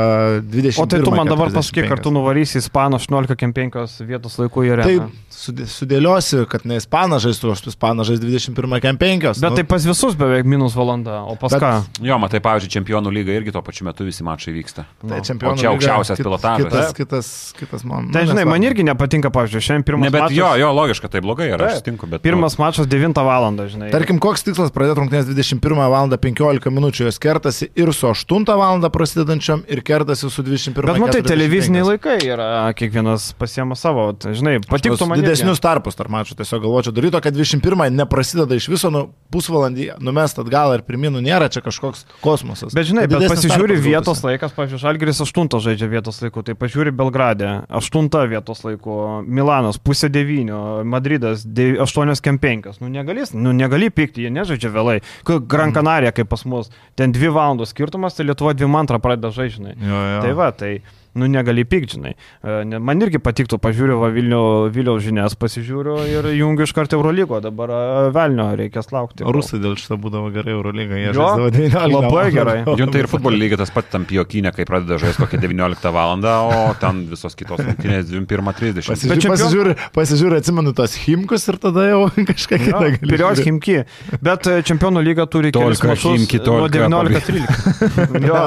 20. O tai tu man dabar pasakyk, ar tu nuvarysi Ispaną 18.5 vietos laikų į Tai areną. sudė- sudėliosi, kad ne ispanas žaistų, o ispanas žais 21 kem 5. Bet tai pas visus beveik minus valanda, o pas Bet- ką? Jo, matai, pavyzdžiui, čempionų lyga irgi tuo pačiu metu visi mačai vyksta. tai nu. čempionų o čia lyga, aukščiausias kit- pilotažas. Kitas, kitas, kitas man. Tai nu, žinai, man irgi nepatinka, pavyzdžiui, šiandien pirmas Ne, bet mačas. jo, jo, logiška, tai blogai yra, aš Taip. sutinku, bet... Pirmas mačas 9 val. žinai. Tarkim, koks tikslas pradėti rungtynės 21 val. 15 minučių, jos kertasi ir su 8 val. prasidedančiam, ir kertasi su 21 Bet matai, 45. televiziniai laikai yra, kiekvienas pasiema savo, žinai, patiktų man. Didesnius tarpus tarp mačų tiesiog galvočiau daryti, kad 21 neprasideda iš viso, nu, pusvalandį numest atgal ir pirminų nėra čia kažkoks kosmosas. Bet žinai, Tai bet didesnis pasižiūri vietos gautųsi. laikas, pavyzdžiui, Žalgiris 8 žaidžia vietos laiku, tai pažiūri Belgrade 8 vietos laiku, Milanas pusė 9, Madridas 8 kem 5. Nu negali, nu negali pykti, jie nežaidžia vėlai. Gran Mhm. Canaria, kaip pas mus, ten 2 valandos skirtumas, tai Lietuva 2 pradeda žaisti. Jo, jo. Tai va, tai nu negali pykti, žinai. E, ne- Man irgi patiktų, pažiūriu va Vilnių, Vilniaus žinias, pasižiūriu ir jungiu iš karto Eurolygo, dabar e, Velnio reikės laukti. Rusai dėl šito būdavo gerai Eurolyga, jie žaisdavo 19. labai valandą. gerai. Juntai ir futbolo lygiai tas pats tam pijokinė, kai pradeda žaisti kokią 19 val. o ten visos kitos rungtynės 21.30. Pasižiūrė, Bet čempion- pasižiūrė, pasižiūrė, atsimenu tos himkus ir tada jau kažką kitą gali. Pirios žiūrėt. Himki. Bet e, čempionų lyga turi kelis Tolka, mačus Chimki, nuo Tolka, 19-13. Jo,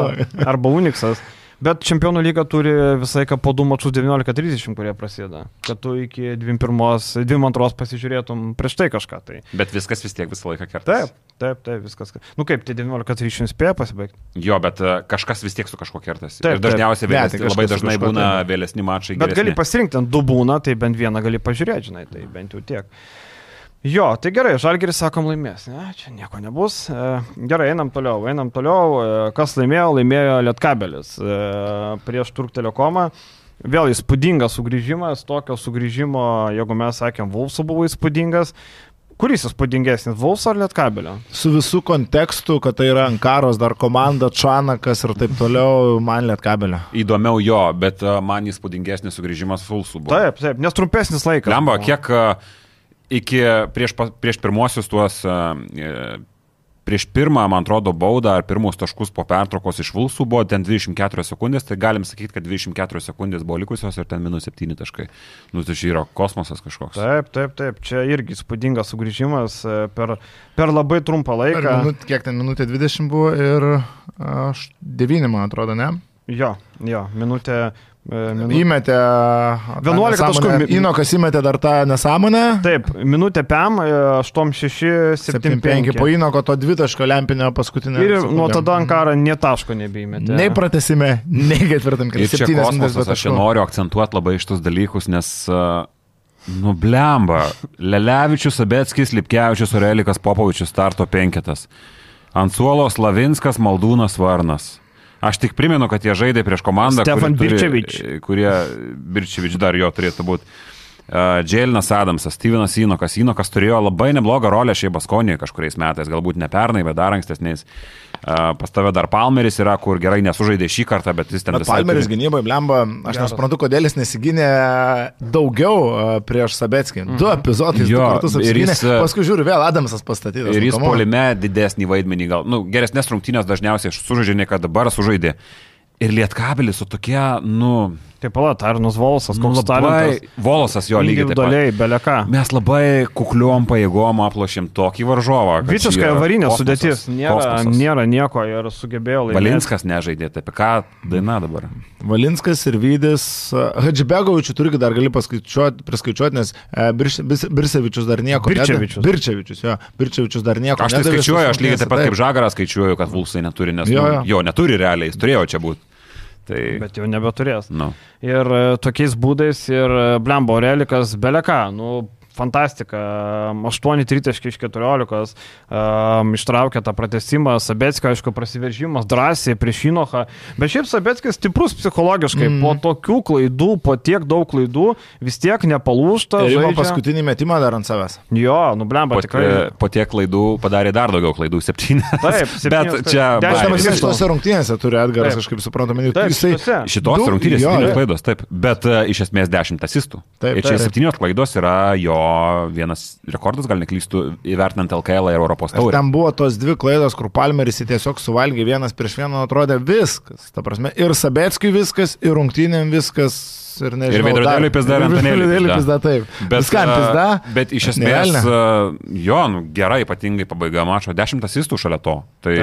arba Unixas. Bet čempionų lyga turi visą laiką po du mačus 19.30, kurie prasideda. Kad tu iki 21-22 pasižiūrėtum prieš tai kažką. Tai. Bet viskas vis tiek visą laiką kerta. Taip, taip, taip, viskas. Nu kaip, tai 19.30 spėja pasibaigti. Jo, bet e, kažkas vis tiek su kažkuo kertasi. Taip, ir dažniausiai taip. Ne, vėlesni, tai kažkas labai dažnai būna taip. vėlesni mačai. Bet gali geresni. pasirinkti, ant du būna, tai bent vieną gali pažiūrėti, žinai, tai bent jau tiek. Jo, tai gerai, Žalgeris sakom laimės. Ne, čia nieko nebus. E, Gerai, einam toliau, einam toliau. E, Kas laimėjo? Laimėjo Lietkabelis e, prieš Turk Telekomą. Vėl įspūdingas sugrįžimas, tokio sugrįžimo, jeigu mes sakėm, Vulsų buvo įspūdingas. Kuris įspūdingesnis, Vulsų ar Lietkabelio? Su visų kontekstu, kad tai yra Ankaros dar komanda, Čanakas ir taip toliau, man liet kabelio. Įdomiau jo, bet man įspūdingesnis sugrįžimas Fulsų buvo. Taip, taip, nes trumpesnis laikas. Lemba, kiek e, iki prieš, prieš pirmosius tuos, e, prieš pirmą, man atrodo, baudą ar pirmus taškus po pertraukos iš Vulsų buvo ten 24 sekundės, tai galim sakyti, kad 24 sekundės buvo likusios ir ten minus 7 taškai. Nu, tai čia yra kosmosas kažkoks. Taip, taip, taip, čia irgi įspūdingas sugrįžimas e, per, per labai trumpą Per laiką. minut, kiek ten minutė 20 buvo ir aš 9, man atrodo, ne? Jo, jo, minutė. E, Minutė. Įmetė. tą 11 taškų. Inokas įmetė dar tą nesąmonę. Taip, minutė PM, e, 8-6, 7-5 po 7-5. Įnoko to dvitaško lempinio paskutinio. Ir nuo tada Ankara nie taško nebeįmetė. Nei pratesime, nei ketvirtam kosmosas, aš noriu akcentuoti labai šitus dalykus, nes, uh, nu, blemba, Lelevičius, Abetskis, Lipkevičius, Orelikas, Popovičius starto penketas. Ant suolo Slavinskas, Maldūnas, Varnas. Aš tik primenu, kad jie žaidė prieš komandą, Stefan Birčevič. kurie Birčevič dar jo turėtų būti. Dželinas Adamsas, Stevenas Inokas. Inokas turėjo labai neblogą rolę šiai Baskonijoje kažkuriais metais, galbūt ne pernai, bet dar ankstesniais. Pas tave dar Palmeris yra, kur gerai nesužaidė šį kartą, bet jis ten Bet visai Palmeris turi- gynybai, blemba, aš nesuprantu, kodėl jis nesiginė daugiau prieš Sabetskį. Du epizodai, du Jo, kartus ir apsigynė. jis, Paskui žiūriu, vėl Adamsas pastatytas. Ir nu, jis polime didesnį vaidmenį, gal, nu, geresnės rungtynės dažniausiai sužaidžia, nei kad dabar sužaidė. Ir Lietkabelis su tokia, nu, Taip, pala, Tarnus Volsas, nu koks labai... talentas. Volosas jo lygiai. Individualiai, beleka. Mes labai kukliom pajėgom aplošėm tokį varžovą. Visiškai avarinė sudėtis. Nėra, kosmosas. nėra nieko ir sugebėjo laimėti. Valinskas nežaidė, tai apie ką daina dabar? Valinskas ir Vydis. Hadžibegovičių turi dar gali paskaičiuoti, priskaičiuoti, nes e, Birš- Birsevičius dar nieko. Birčevičius. nedavė. Birčevičius, jo. Birčevičius dar nieko. Aš tai skaičiuoju, aš lygiai taip pat kaip Žagaras skaičiuoju, kad Vulsai neturi, nes Jo, jo, jo. nu, jo neturi realiai, jis turėjo čia būti. Tai, Bet jau nebeturės. nu. Ir e, tokiais būdais ir e, Blembo relikas beleka. Nu, fantastika. 8-3 iš 14. Um, ištraukė tą pratesimą. Sabetskio, aišku, prasiveržimas drąsiai prieš Inochą. Bet šiaip Sabetskis stiprus psichologiškai. Mm. Po tokių klaidų, po tiek daug klaidų, vis tiek nepalūšta. Ir žaidžia. paskutinį metimą dar ant savęs. Jo, nu blemba Po, tikrai. po tiek klaidų padarė dar daugiau klaidų, septynias. Taip, septynias, Bet čia... Dešimt. Jis šitose rungtynėse turi Edgaras, aš kaip suprantu, minėjau. Taip, šitose. Šitos rungtynės klaidos, taip. Bet uh, iš esmės dešimt asistų. Taip, Ir čia septynios klaidos yra jo vienas rekordas, gal neklystų, įvertinant LKL ir Europos taurę. ten buvo tos dvi klaidos, kur Palmeris tiesiog suvalgė vienas prieš vieną, atrodė viskas. Ta prasme, ir Sabetskiui viskas, ir rungtynėm viskas. Ir, nežinau, veidrodėliui dar- pizda, ir ir veidrodėliui pizda. taip. Bet, Viskam a, pizda. Bet iš esmės, Nevelnia. a, jo, nu, gerai, ypatingai pabaiga mačo, dešimt asistų šalia to. Tai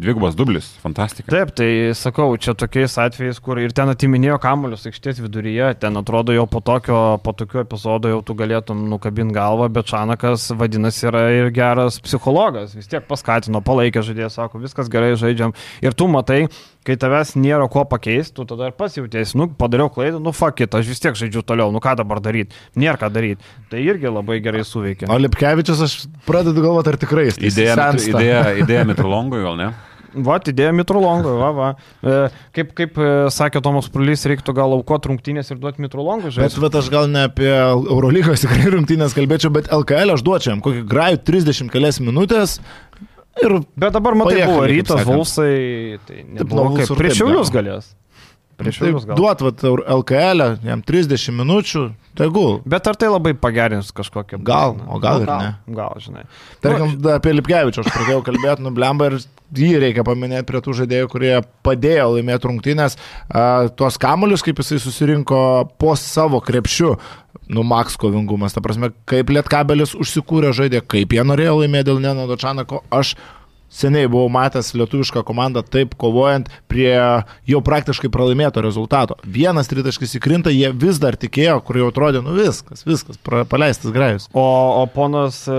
dvigubas dublis, fantastika. Taip, tai sakau, čia tokiais atvejais, kur ir ten atiminėjo kamuolius aikštės viduryje, ten atrodo jau po tokio, po tokio epizodo jau tu galėtum nukabinti galvą, bet Šanakas vadinasi yra ir geras psichologas, vis tiek paskatino, palaikė žaidėją, sako, viskas gerai žaidžiam. Ir tu matai, kai tavęs nėra ko pakeisti, tu tada ir pats jautiesi, nu, padariau klaidą, nu, fuck it, aš vis tiek žaidžiu toliau, nu, ką dabar daryti, nėra ką daryti. Tai irgi labai gerai suveikia. O Lipkevičius, aš pradedu galvoti, ar tikrai jis Idėja, sensta. idėja, idėja Mitrolongui, gal ne? Va, idėja Mitrolongui, va, va. E, kaip, kaip e, sakė Tomas Prulys, reiktų gal aukoti rungtynės ir duoti Mitrolongui Bet žaisti. vat, aš gal ne apie Eurolygos tikrai rungtynės kalbėčiau, bet LKL aš duočiau jam kokį grajų 30 kelias minutės. Ir Bet dabar matai, Pajėkali, buvo rytas. Vulsai, tai ir prieš Šiaulius gal. galės. Prieš taip, Šiaulius gal. duot vat, LKL, jam 30 minučių, tegul. Bet ar tai labai pagerins kažkokią... Gal, o gal Nu, ir gal, ne. Gal, žinai. Tarkim, da, apie Lipkevičių aš pradėjau kalbėti, nublemba ir jį reikia paminėti prie tų žaidėjų, kurie padėjo laimėti rungtynės. Tuos kamuolius, kaip jisai susirinko po savo krepšiu, nu, maks kovingumas. Ta prasme, kaip Lietkabelis užsikūrė žaidė, kaip jie norėjo laimėti dėl Nenado Čanako. Aš seniai buvau matęs lietuvišką komandą taip kovojant prie jau praktiškai pralaimėto rezultato. Vienas tritaškis įkrinta, jie vis dar tikėjo, kur jau atrodė, nu viskas, viskas, pra, paleistas grajus. O, o ponas e,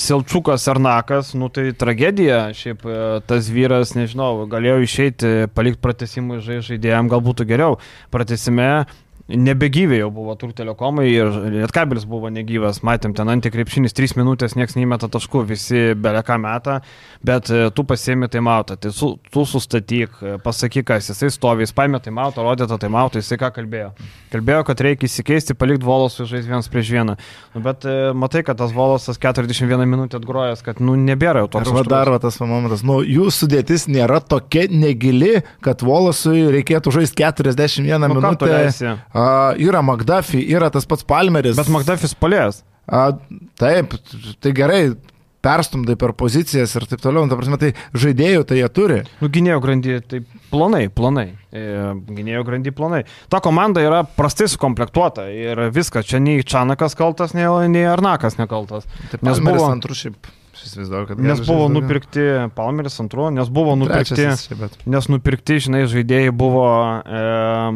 Silčiukas Arnakas, nu tai tragedija, šiaip e, tas vyras, nežinau, galėjo išeiti, palikti pratesimui žai- žaidėjam, gal būtų geriau. Pratesime nebegyvė jau buvo tur telekomai ir Lietkabelis buvo negyvas, matėm ten antikrepšinis, 3 minutės niekas neįmeta taškų, visi beleka metą, bet e, tu pasiemi taimautą, tai su, tu sustatyk, e, pasakyk, kas jisai stovi, jis paėmė taimautą, rodė tą taimautą, jisai ką kalbėjo. Kalbėjo, kad reikia įsikeisti, palikti volosui žaisti vienas prieš vieną. Nu, bet e, matai, kad tas volosas 41 minutę atgrojęs, kad nu nebėra jau toks. Arba dar va, tas momentas, nu, jų sudėtis nėra tokia negili, kad Volasui reikėtų žaisti 41 Nu, minutę. Yra McDuffie, yra tas pats Palmeris. Bet McDuffis palės. A, taip, tai gerai, perstumdai per pozicijas ir taip toliau. Nu, Ta prasme, tai žaidėjų tai jie turi. Nu, gynėjo grandy, tai planai, planai. E, Gynėjo grandy planai. Ta komanda yra prastai sukomplektuota ir viskas, čia nei Čanakas kaltas, nei, nei Arnakas nekaltas. Taip, Nes buvo- antrų šiaip. Aš įsivaizduoju, kad Nes buvo nupirkti Palmeris antru, nes buvo nupirkti, čia, bet- nes nupirkti, žinai, žaidėjai buvo e,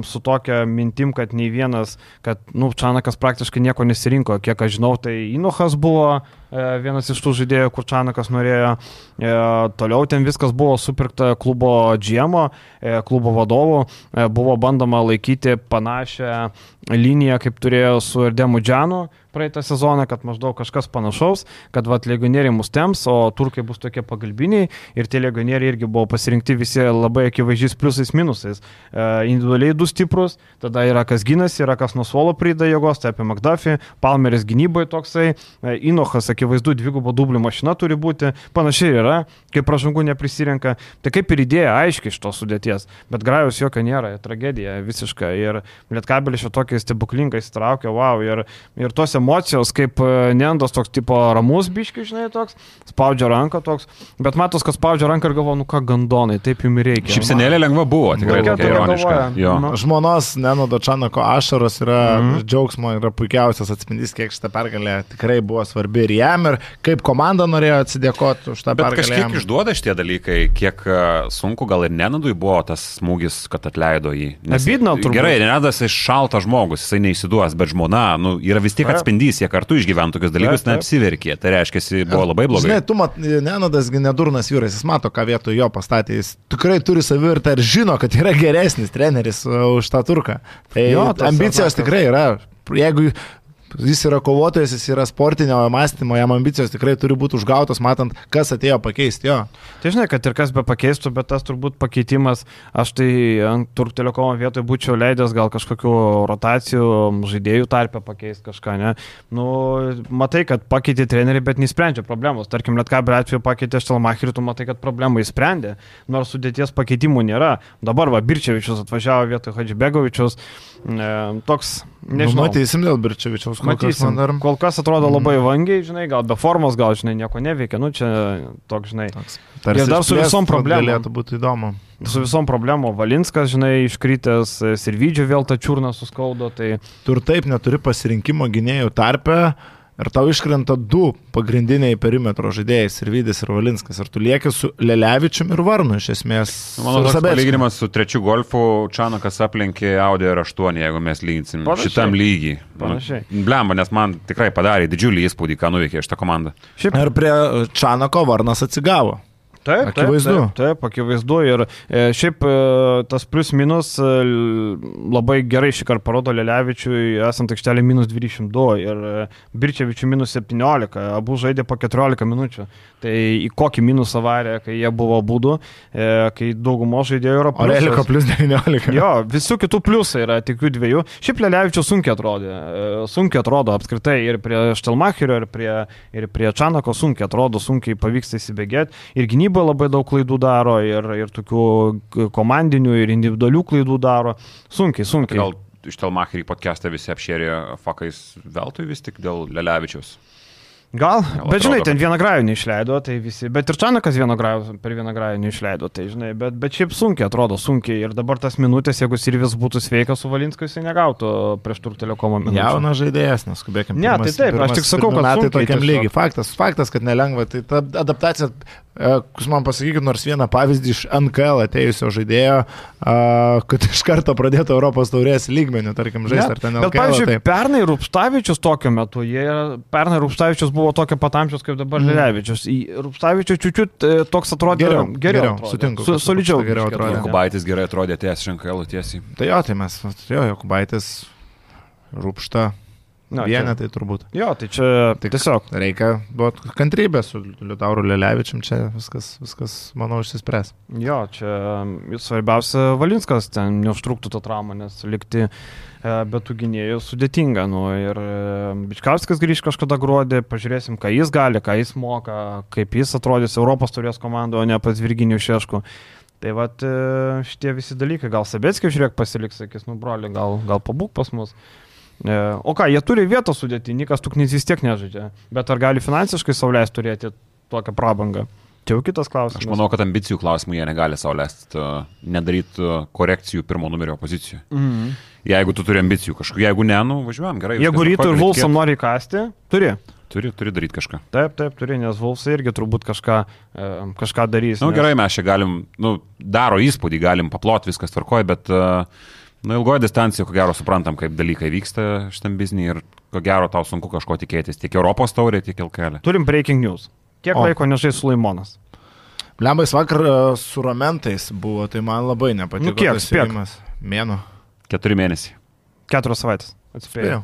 su tokia mintim, kad nei vienas, kad, nu, Čanakas praktiškai nieko nesirinko. Kiek aš žinau, tai Inochas buvo vienas iš tų žaidėjų, kur Čanakas norėjo. E, toliau. Ten viskas buvo supirkta klubo džiemo, e, klubo vadovų, e, buvo bandoma laikyti panašią liniją, kaip turėjo su Erdemu Džanu praeitą sezoną, kad maždaug kažkas panašaus, kad vat legionieriai mus temps, o turkai bus tokie pagalbiniai. Ir tie legionieriai irgi buvo pasirinkti visi labai akivaizdžiais pliusais minusais. E, individualiai du stiprus, tada yra kas gynasi, yra kas nuo suolo prida jėgos, tai apie McDuffie, Palmeris gynyboje toksai, e, Inochas akivaizdu dvigubo dublių mašina turi būti, panašiai yra, kaip pražangų neprisirenka, tai kaip ir idėja aiškiai iš tos sudėties, bet grajus jokio nėra, tragedija visiška ir Lietkabelis šitokį stebuklingą įsitraukė, wow, ir, ir tos emocijos, kaip e, Nendas toks tipo ramus biški, žinai, toks, spaudžia ranką toks, bet matos, kad spaudžia ranką ir galvo, nu ką gandonai, taip jums reikia. Šipsenėlė lengva buvo, tikrai Tokia- ironiška. Nu. Žmonos Nenodo Čanako ašaros yra mm. -hmm. džiaugsmo, yra puikiausias atspindys, kiek šitą pergalę tikrai buvo svarbi ir jam, ir kaip komanda norėjo atsidėkoti už tą Bet pergalę. kažkiek jam. išduoda šitie dalykai, kiek e, sunku gal ir Nenadui buvo tas smūgis, kad atleido jį. Abydna turbūt. Gerai, Nenadas iš šaltas žmogus, jisai neįsiduos, bet žmona, nu, yra vis tiek atspindys, jie kartu išgyveno tokius dalykus, neapsiverkė. Tai reiškia, jis buvo labai blogai. Žinai, tu mat, Nenodas gi nedurnas vyras, jis mato, ką vietoj jo pastatė, jis tikrai turi savirtą ir žino, kad yra geresnis treneris uh, už tą turką. Tai Jo, ambicijos tikrai yra. Jeigu jis yra kovotojas, jis yra sportinio mąstymo, jam ambicijos tikrai turi būti užgautos, matant, kas atėjo pakeisti jo. Tai žinai, kad ir kas be pakeistų, bet tas turbūt pakeitimas, aš tai ant Turk telekomo vietoje būčiau leidęs gal kažkokiu rotacijų žaidėjų tarpę pakeisti kažką, ne? Nu, matai, kad pakeitė trenerių, bet nesprendžia problemos. Tarkim, Lietkabelio atveju pakeitė Štelmacherį, tu matai, kad problemą įsprendė, nors sudėties pakeitimų nėra. Dabar va, Birčevičius atvažiavo vietoj Hadžibegovičius, e, toks, Nu, nežinau. mateisim dėl Birčevičiaus. kol kas Matysim. man dar-. Kol kas atrodo labai vangiai, žinai, gal be formos, gal, žinai, nieko neveikia. Nu, čia toks, žinai. Toks Ir dar su visom problemom. Galėtų būti įdomu. Su visom problemom Valinskas, žinai, iškritęs, Sirvidžio vėl tą čiurną suskaudo, tai Tu ir taip neturi pasirinkimo gynėjų tarpe ir tau iškrenta du pagrindiniai perimetro žaidėjai - Sirvidis ir Valinskas. Ir tu lieki su Lelevičium ir Varnu iš esmės. Mano su toks palyginimas su trečiu golfu Čanakas aplenkė Audi R8, jeigu mes lyginsim Panašiai. šitam lygiai. Panašiai. Blemba, nes man tikrai padarė didžiulį įspūdį, ką nuveikė šitą komandą. šiaip Ir prie Čanako Varnas atsigavo. Taip, taip, Akivaizdu. Taip, taip, akivaizdu. Ir e, šiaip e, tas plus minus e, labai gerai šį kartą parodo Lelevičiui, esant aikštelė minus 22 ir Birčevičiui minus 17, abu žaidė po 14 minučių. Tai į kokį minusą varė, kai jie buvo būdu, kai daugumo žaidėjų yra Reliko pliusas. plus 19. Jo, visų kitų pliusai yra tik jų dviejų. Šiaip Lelevičius sunkiai atrodė. Sunkiai atrodo apskritai ir prie Štelmacherio, ir prie, ir prie Čanako sunkiai atrodo, sunkiai pavyksta įsibėgėti. Ir gynyboje labai daug klaidų daro, ir, ir tokių komandinių, ir individualių klaidų daro. Sunkiai, sunkiai. Gal iš Telmacherį podcastą visi apšėrė fakais veltui vis tik dėl Lelevičiaus. Gal, Gal bet žinai, ten vieną grajų neišleido, tai visi, bet ir Čanakas vieną grajų, per vieną grajų neišleido, tai žinai, bet, bet šiaip sunkiai atrodo, sunkiai. Ir dabar tas minutės, jeigu Sirvis būtų sveikas su Valinsku, jisai negautų prieš tur telekomo minučių. Jaunas žaidėjas, neskubėkime. Ne, tai taip, aš tik sakau, kad metai tokiam lygiai. Faktas, faktas, kad nelengva. Tai ta adaptacija, jūs man pasakykit nors vieną pavyzdį iš NKL atėjusio žaidėjo, a, kad iš karto pradėtų Europos taurės lygmenių, tarkim, žaisti ar ten Bet, LKL. pavyzdžiui, taip. pernai Rupštavičius tokiu metu, jie, pernai Rupštavičius buvo tokio pat amžiaus kaip dabar. Lilevičius. Į Rupštavičius čiūčiut toks atrodė Geriau, geriau, geriau, atrodė. sutinku, Su, solidžiau. Rupšta geriau atrodė. Kubaitis gerai atrodė ties Šankailų tiesiai. Tai jo, tai mes, jo, Jokubaitis, Rūpšta, Na, vienetai turbūt. Jo, tai čia Tik- tiesiog. Reikia duoti kantrybę su Liutauru Lelevičium, čia viskas, viskas manau, išsispręs. Jo, čia svarbiausia Valinskas ten neužtruktų to traumą, nes likti e, be tų gynėjų sudėtinga. Nu, ir e, Bičkavskas grįž kažkada gruodį, pažiūrėsim, ką jis gali, ką jis moka, kaip jis atrodys Europos turės komandoje, o ne pas Virginijų Šešku. Tai vad šitie visi dalykai, gal Sabetskis žiūrėk pasiliks, sakys, nu broli, gal, gal pabūk pas mus. E, O ką, jie turi vietą sudėti, Nikas Tuknys vis tiek nežaidžia, bet ar gali finansiškai saulės turėti tokią prabangą? Čia jau kitas klausimas. Aš manau, kad ambicijų klausimų jie negali saulėsti, nedaryti uh, korekcijų pirmo numerio pozicijoje. Mhm. Jeigu tu turi ambicijų kažkokių, jeigu ne, nu važiuojam gerai. Jeigu rytų ir Vulsam nori įkasti, turi. Turi, turi daryti kažką. Taip, taip, turi, nes Vulsai irgi turbūt kažką, e, kažką darys. Na nu, nes- gerai, mes čia galim, nu, daro įspūdį, galim paplot, viskas tvarkoja, bet uh, nu, ilgoje distancijoje, ko gero, suprantam, kaip dalykai vyksta šitam biznį ir ko gero tau sunku kažko tikėtis. Tiek Europos taurė, tiek LKL. Turim breaking news. Kiek O. laiko nežai Sulaimonas? Lembais vakar e, su ramentais buvo, tai man labai nepatiko. Nu, kiek, tas spėk. ėjimas. Mėno. Keturi mėnesiai. Keturios savaitės. Atspėjau.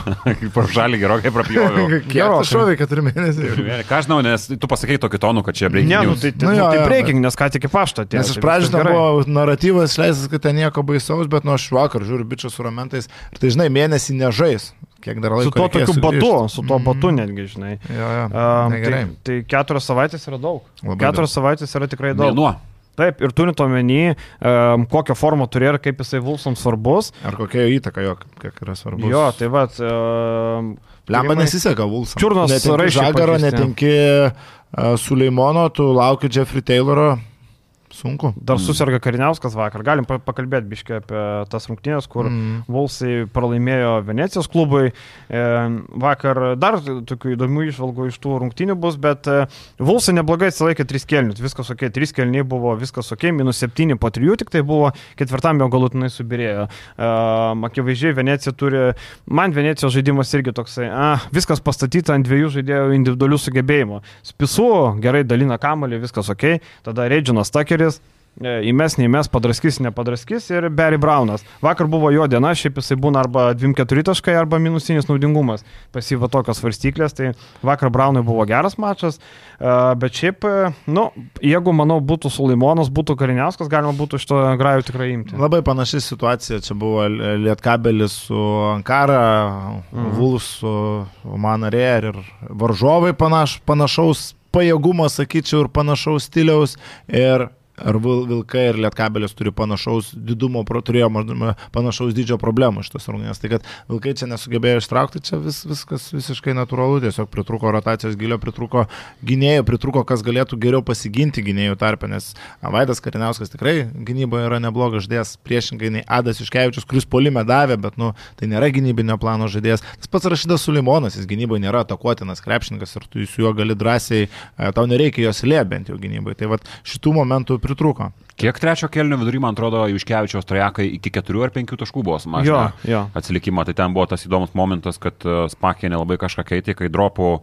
Taip. Pro žalį gerokai prapjovau. Kiek Gerokai. tu šovai keturi mėnesiai? Ką aš žinau, nes tu pasakei tokį tonų, kad čia breaking Ne, nu tai, tai, Nu jo, tai jo, breaking, nes ką tik į paštą atėjo. Nes iš tai pradžių viskas ten buvo naratyvas leistas, kad ten nieko baisaus, bet nuo aš vakar žiūriu bičias su ramentais ir tai žinai, mėnesį nežais. Kiek dar laiko? Su tuo tokiu sugrįžt. batu, su tuo Mhm. batu netgi, žinai. Jo, jo. Um, Tai tai, keturios savaitės yra daug. Labai keturios savaitės yra tikrai daug. Mėnuo. Taip, ir turint omeny, um, kokią formą turi ir kaip jisai Vulsams svarbus. Ar kokia jo įtaka jo, kiek yra svarbu. Jo, tai vad. Um, Lemba nesiseka Vulsam. Čiurnos netinki raiščiai Žagaro, netinki uh, Suleimono, tu lauki Jeffrey Tayloro. Sunku. Dar susirga Kariniauskas vakar. Galim pa- pakalbėti biškai apie tas rungtynės, kur mm. Mm. Vulsai pralaimėjo Venecijos klubui. E, vakar dar tokių įdomių išvalgų iš tų rungtynių bus, bet e, Vulsai neblogai atsilaikė 3 kelnius. Viskas ok, 3 kelniai buvo, viskas ok, minus 7 po 3 tik tai buvo, ketvirtam jau galutinai subirėjo. E, akivaizdžiai Venecija turi, man Venecijos žaidimas irgi toksai, a, viskas pastatyta ant dviejų žaidėjų individualių sugebėjimų. Spisu gerai dalina kamalį, viskas ok, tada Reidžinas Takeris. E, Įmes, neįmes, padraskys, nepadraskys ir Barry Brownas. Vakar buvo jo diena, šiaip jisai būna arba 2-4 taškai, arba minusinis naudingumas. Pasyva tokios svarstyklės, tai vakar Brownui buvo geras mačas, e, bet šiaip, e, nu, jeigu, manau, būtų Sulimonas, būtų Kariniauskas, galima būtų šito grajų tikrai imti. Labai panaši situacija. Čia buvo Lietkabelis su Ankara, mhm. Vulus su Manarė ir varžovai panaš, panašaus pajėgumo, sakyčiau, ir panašaus stiliaus. Ir ar Vil- Vilkai ir Lietkabelis turi panašaus didumo, turėjo panašaus dydžio problemų šitas rungtynės. Tai kad Vilkai čia nesugebėjo ištraukti, čia vis, viskas visiškai natūralu, tiesiog pritruko rotacijos gilio, pritruko gynėjų, pritruko, kas galėtų geriau pasiginti gynėjų tarpę, nes Vaidas Kariniauskas tikrai gynyboje yra neblogas žaidėjas, priešingai nei Adas Iškevičius, kuris polime davė, bet nu, tai nėra gynybinio plano žaidėjas. Tas pats Rašydas Sulimonas, jis gynyboje nėra atakuotinas krepšininkas ir tu su juo gali drąsiai, e, tau nereikia jos lėbent jau gynyboje. Tai vat šitų momentų pritruko. Kiek trečio kelnio vidury, man atrodo, Juškevičiaus trajekai iki 4 ar 5 taškų buvo sumažinę atsilikimą. Tai ten buvo tas įdomus momentas, kad uh, Spakė nelabai kažką keitė, kai dropų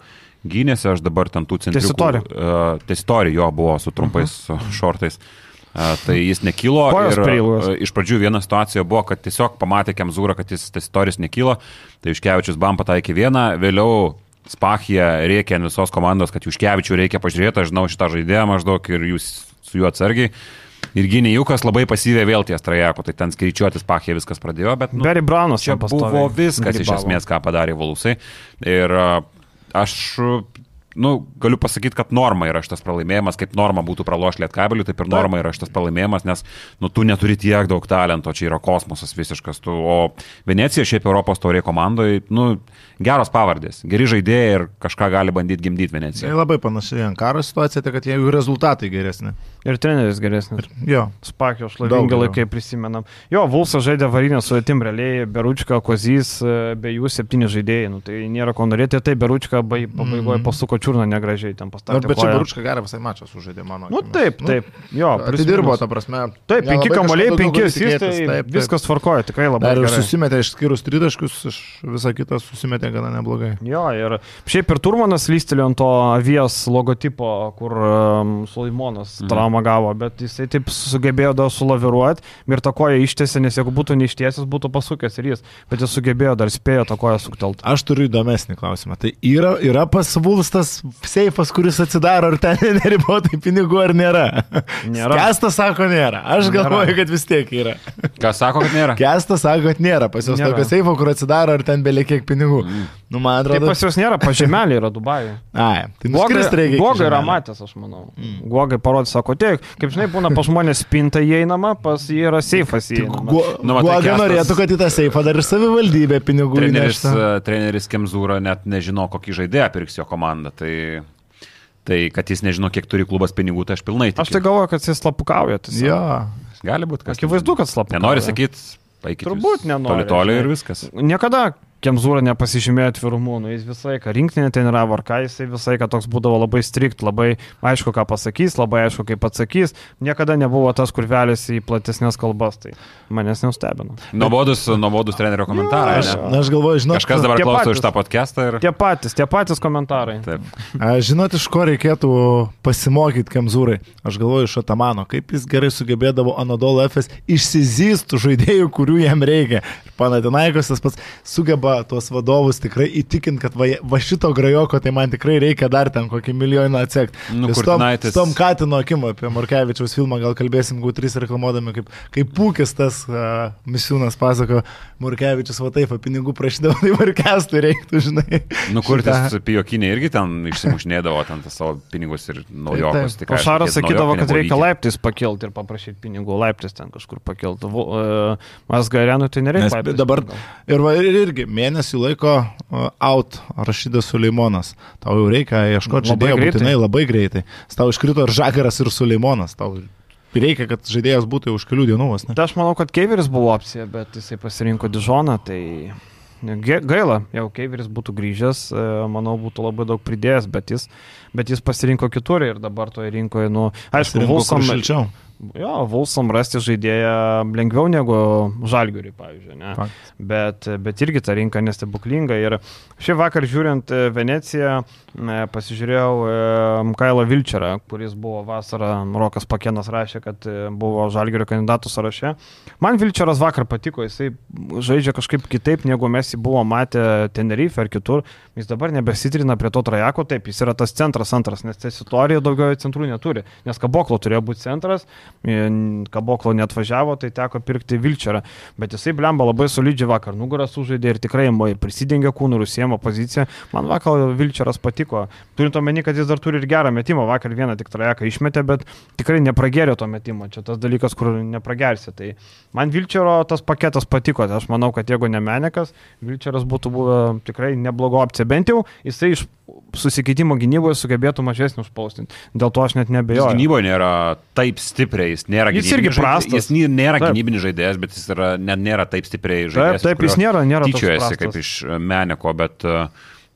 gynėsi, aš dabar ten tų centrų. Tesitori. Uh, Tesitori jo buvo su trumpais uh, šortais. Uh, tai jis nekilo ir uh, iš pradžių viena situacija buvo, kad tiesiog pamatė Kemzūrą, kad jis Tesitoris nekilo, tai Juškevičius bam pataikė vieną, vėliau Spachija rėkė ant visos komandos, kad Juškevičių reikia pažiūrėti, aš žinau šitą žaidėją maždaug ir jūs su juo atsargiai. Ir gynėjukas labai pasyvė vėl ties trajeko, tai ten skaičiuotis Pachė viskas pradėjo, bet nu, Barry Brownas čia buvo viskas iš grybavo. esmės, ką padarė Valusai. Ir aš, nu, galiu pasakyti, kad norma yra šitas pralaimėjimas, kaip norma būtų pralošti lietkabelių, taip ir norma yra šitas pralaimėjimas, nes, nu, tu neturi tiek daug talento, čia yra kosmosas visiškas. Tu, o Venecija šiaip Europos taurė komandoje, nu, geros pavardės, geri žaidėjai ir kažką gali bandyti gimdyti Tai Veneciją. labai panašiai ant karo situacija, tai kad jeigu rezultatai geresni. Ir treneris geresnis. Jo. Spakio geriau. laikai prisimenam. Jo, Vulsas žaidė varinę su Etim realiai, Beručka, Kozys, e, be jų septyni žaidėjai. Nu, tai nėra ko norėti, tai Beručka bai- pabaigoje Mhm. pasuko čiurną negražiai ten pastatė. Bet čia koją. Baručka gerą visai mačą sužaidė, mano. Nu akimis. taip, taip. Jo, minus. ta prasme. Taip, penki daugiau penki asistai, viskas tvarkoja, tikrai labai Dar ir susimetė išskyrus tritaškus, iš visą kitą susimetė gana neblogai. Jo, ir šiaip ir Turmanas lystelė ant to avies logotipo, kur um, Sulimonas Mhm. traumą gavo, bet jisai taip sugebėjo dar sulaviruoti ir tą koją ištiesė, nes jeigu būtų neištiesęs, būtų pasukęs ir jis, bet jis sugebėjo dar spėjo tą koją suktelt. Aš turiu įdomesnį klausimą. Tai yra, yra pas Vulstas seifas, kuris atsidaro, ar ten neribotai pinigų, ar nėra? Nėra. Kestas sako, nėra. Aš Nėra. galvoju, kad vis tiek yra. Kas sako, kad nėra? Kestas sako, kad nėra. Pas juos Nėra. tokio seifo, kur atsidaro, ar ten beliekiek pinigų. Nu, man Tai atrodo. pas juos nėra, pažemelė yra Dubajuje. Ai, tai reikia. iki Gogai yra matęs, aš manau. Mm. Gogai parodė, sako, tiek, kaip žinai, būna pas žmonės spinta įeinama, pas jį yra seifas įeinama. Guo- Nu, tai Guoga Kęstas- norėtų, kad į tą seifą dar ir savivaldybė pinigų Treneris, įneštų. e, treneris Kemzūra net nežino, kokį žaidėją pirks jo komanda. Tai, tai kad jis nežino, kiek turi klubas pinigų, tai aš pilnai tikiu. Aš tai galvoju, kad jis slapukauja. Jo. Gali būti, kas. Akivaizdu, kad slapukauja. Nenori sakyti, paikit. Turbūt nenori, Toli toli ir viskas. Niekada Kemzūra nepasižymėjo atvirumu, nu, jis visą laiką rinkinį treniravo, ar ką jisai visą laiką toks būdavo labai strikt, labai aišku, ką pasakys, labai aišku, kaip atsakys, niekada nebuvo tas, kur velėsi į platesnės kalbas, tai manęs nestebino. Nuobodus, nuobodus trenerio komentarai. Aš, ne? aš galvoju, žinot, Kažkas dabar klauso patys. iš tą podcastą ir... Tie patys, tie patys komentarai. Taip. A, Žinot, iš ko reikėtų pasimokyti Kemzūrai? Aš galvoju iš Atamano, kaip jis gerai sugebėdavo Anadolo FS išsizystų žaidėjų, kurių jam reikia. Ir Panatinaikos tas pats sugeba tuos vadovus tikrai įtikinti, kad va, va šito grajoko tai man tikrai reikia dar ten kokį milijoną atsekti. Nu, su tom, tom Katino akim apie Morkevičiaus filmą gal kalbėsim, gal trys reklamuodami, kaip, kaip pūkis tas uh, misiūnas pasako, Morkevičius va taip, va, pinigų prašydavo, tai Morkestui reiktų, žinai. Nu, kur tas pijokinė irgi ten išsimušnėdavo ten tas savo pinigus ir naujokus. Taip. Tik, aišku, Košaras tie sakydavo, kad reikia vykę. laiptis pakilti ir paprašyti pinigų, laiptis ten kažkur pakilti. Mas Garenui tai nereikia. Nes dabar ir, va, ir irgi mėnesį laiko uh, out Rašydas Suleimonas. Tau jau reikia ieškoti žaidėjo būtinai labai greitai. Tau iškrito ir Žagaras, ir Suleimonas. Tau reikia, kad žaidėjas būtų jau už kelių dienų. ne? Tai aš manau, kad Keiveris buvo opcija, bet jisai pasirinko Dižoną, tai gaila, jau Keiveris būtų grįžęs, e, manau, būtų labai daug pridėjęs, bet jis, bet jis pasirinko kitur ir dabar toje rinkoje, nu, aišku, šilčiau. jo, Vulsam rasti žaidėją lengviau negu Žalgiuriui, pavyzdžiui, ne? Faktas. Bet, bet irgi ta rinka nestebuklinga. Ir šį vakar žiūrint e, Veneciją, e, pasižiūrėjau e, Kailą Vilčerą, kuris buvo vasarą, Rokas Pakenas rašė, kad buvo Žalgirio kandidatų sąraše. Man Vilčeras vakar patiko, jisai žaidžia kažkaip kitaip, negu mes jį buvom matę Tenerife ar kitur. Jis dabar nebesitrina prie to trajako, taip, jis yra tas centras antras, nes Tesitorija daugiau centrų neturi, nes Kaboklo turėjo būti centras, kaboklo netvažiavo, tai teko pirkti Vilčerą. Bet jisai blemba labai solidžiai vakar nugarą sužaidė ir tikrai prisidengė kūnų ir užsiemo poziciją. Man vakar Vilčeras patiko. Turint omeny, kad jis dar turi ir gerą metimą. Vakar vieną tik trajeką išmetė, bet tikrai nepragerė to metimo. Čia tas dalykas, kur nepragersi. Tai man Vilčero tas paketas patiko. Tai aš manau, kad jeigu ne Menekas, Vilčeras būtų buvę tikrai neblogo opcija. Bent jau jisai iš susikeitimo gynyboje sugebėtų mažesnį užpaustinti. Dėl to aš net nebejoju. Jis gynyboje nėra taip stipriai, jis nėra Jis irgi prastas. Jis nėra Taip. gynybinis žaidėjas, bet jis yra, ne, nėra taip stipriai Taip, žaidėjas. taip, jis nėra, nėra Tyčiojasi kaip iš Meneko, bet, e,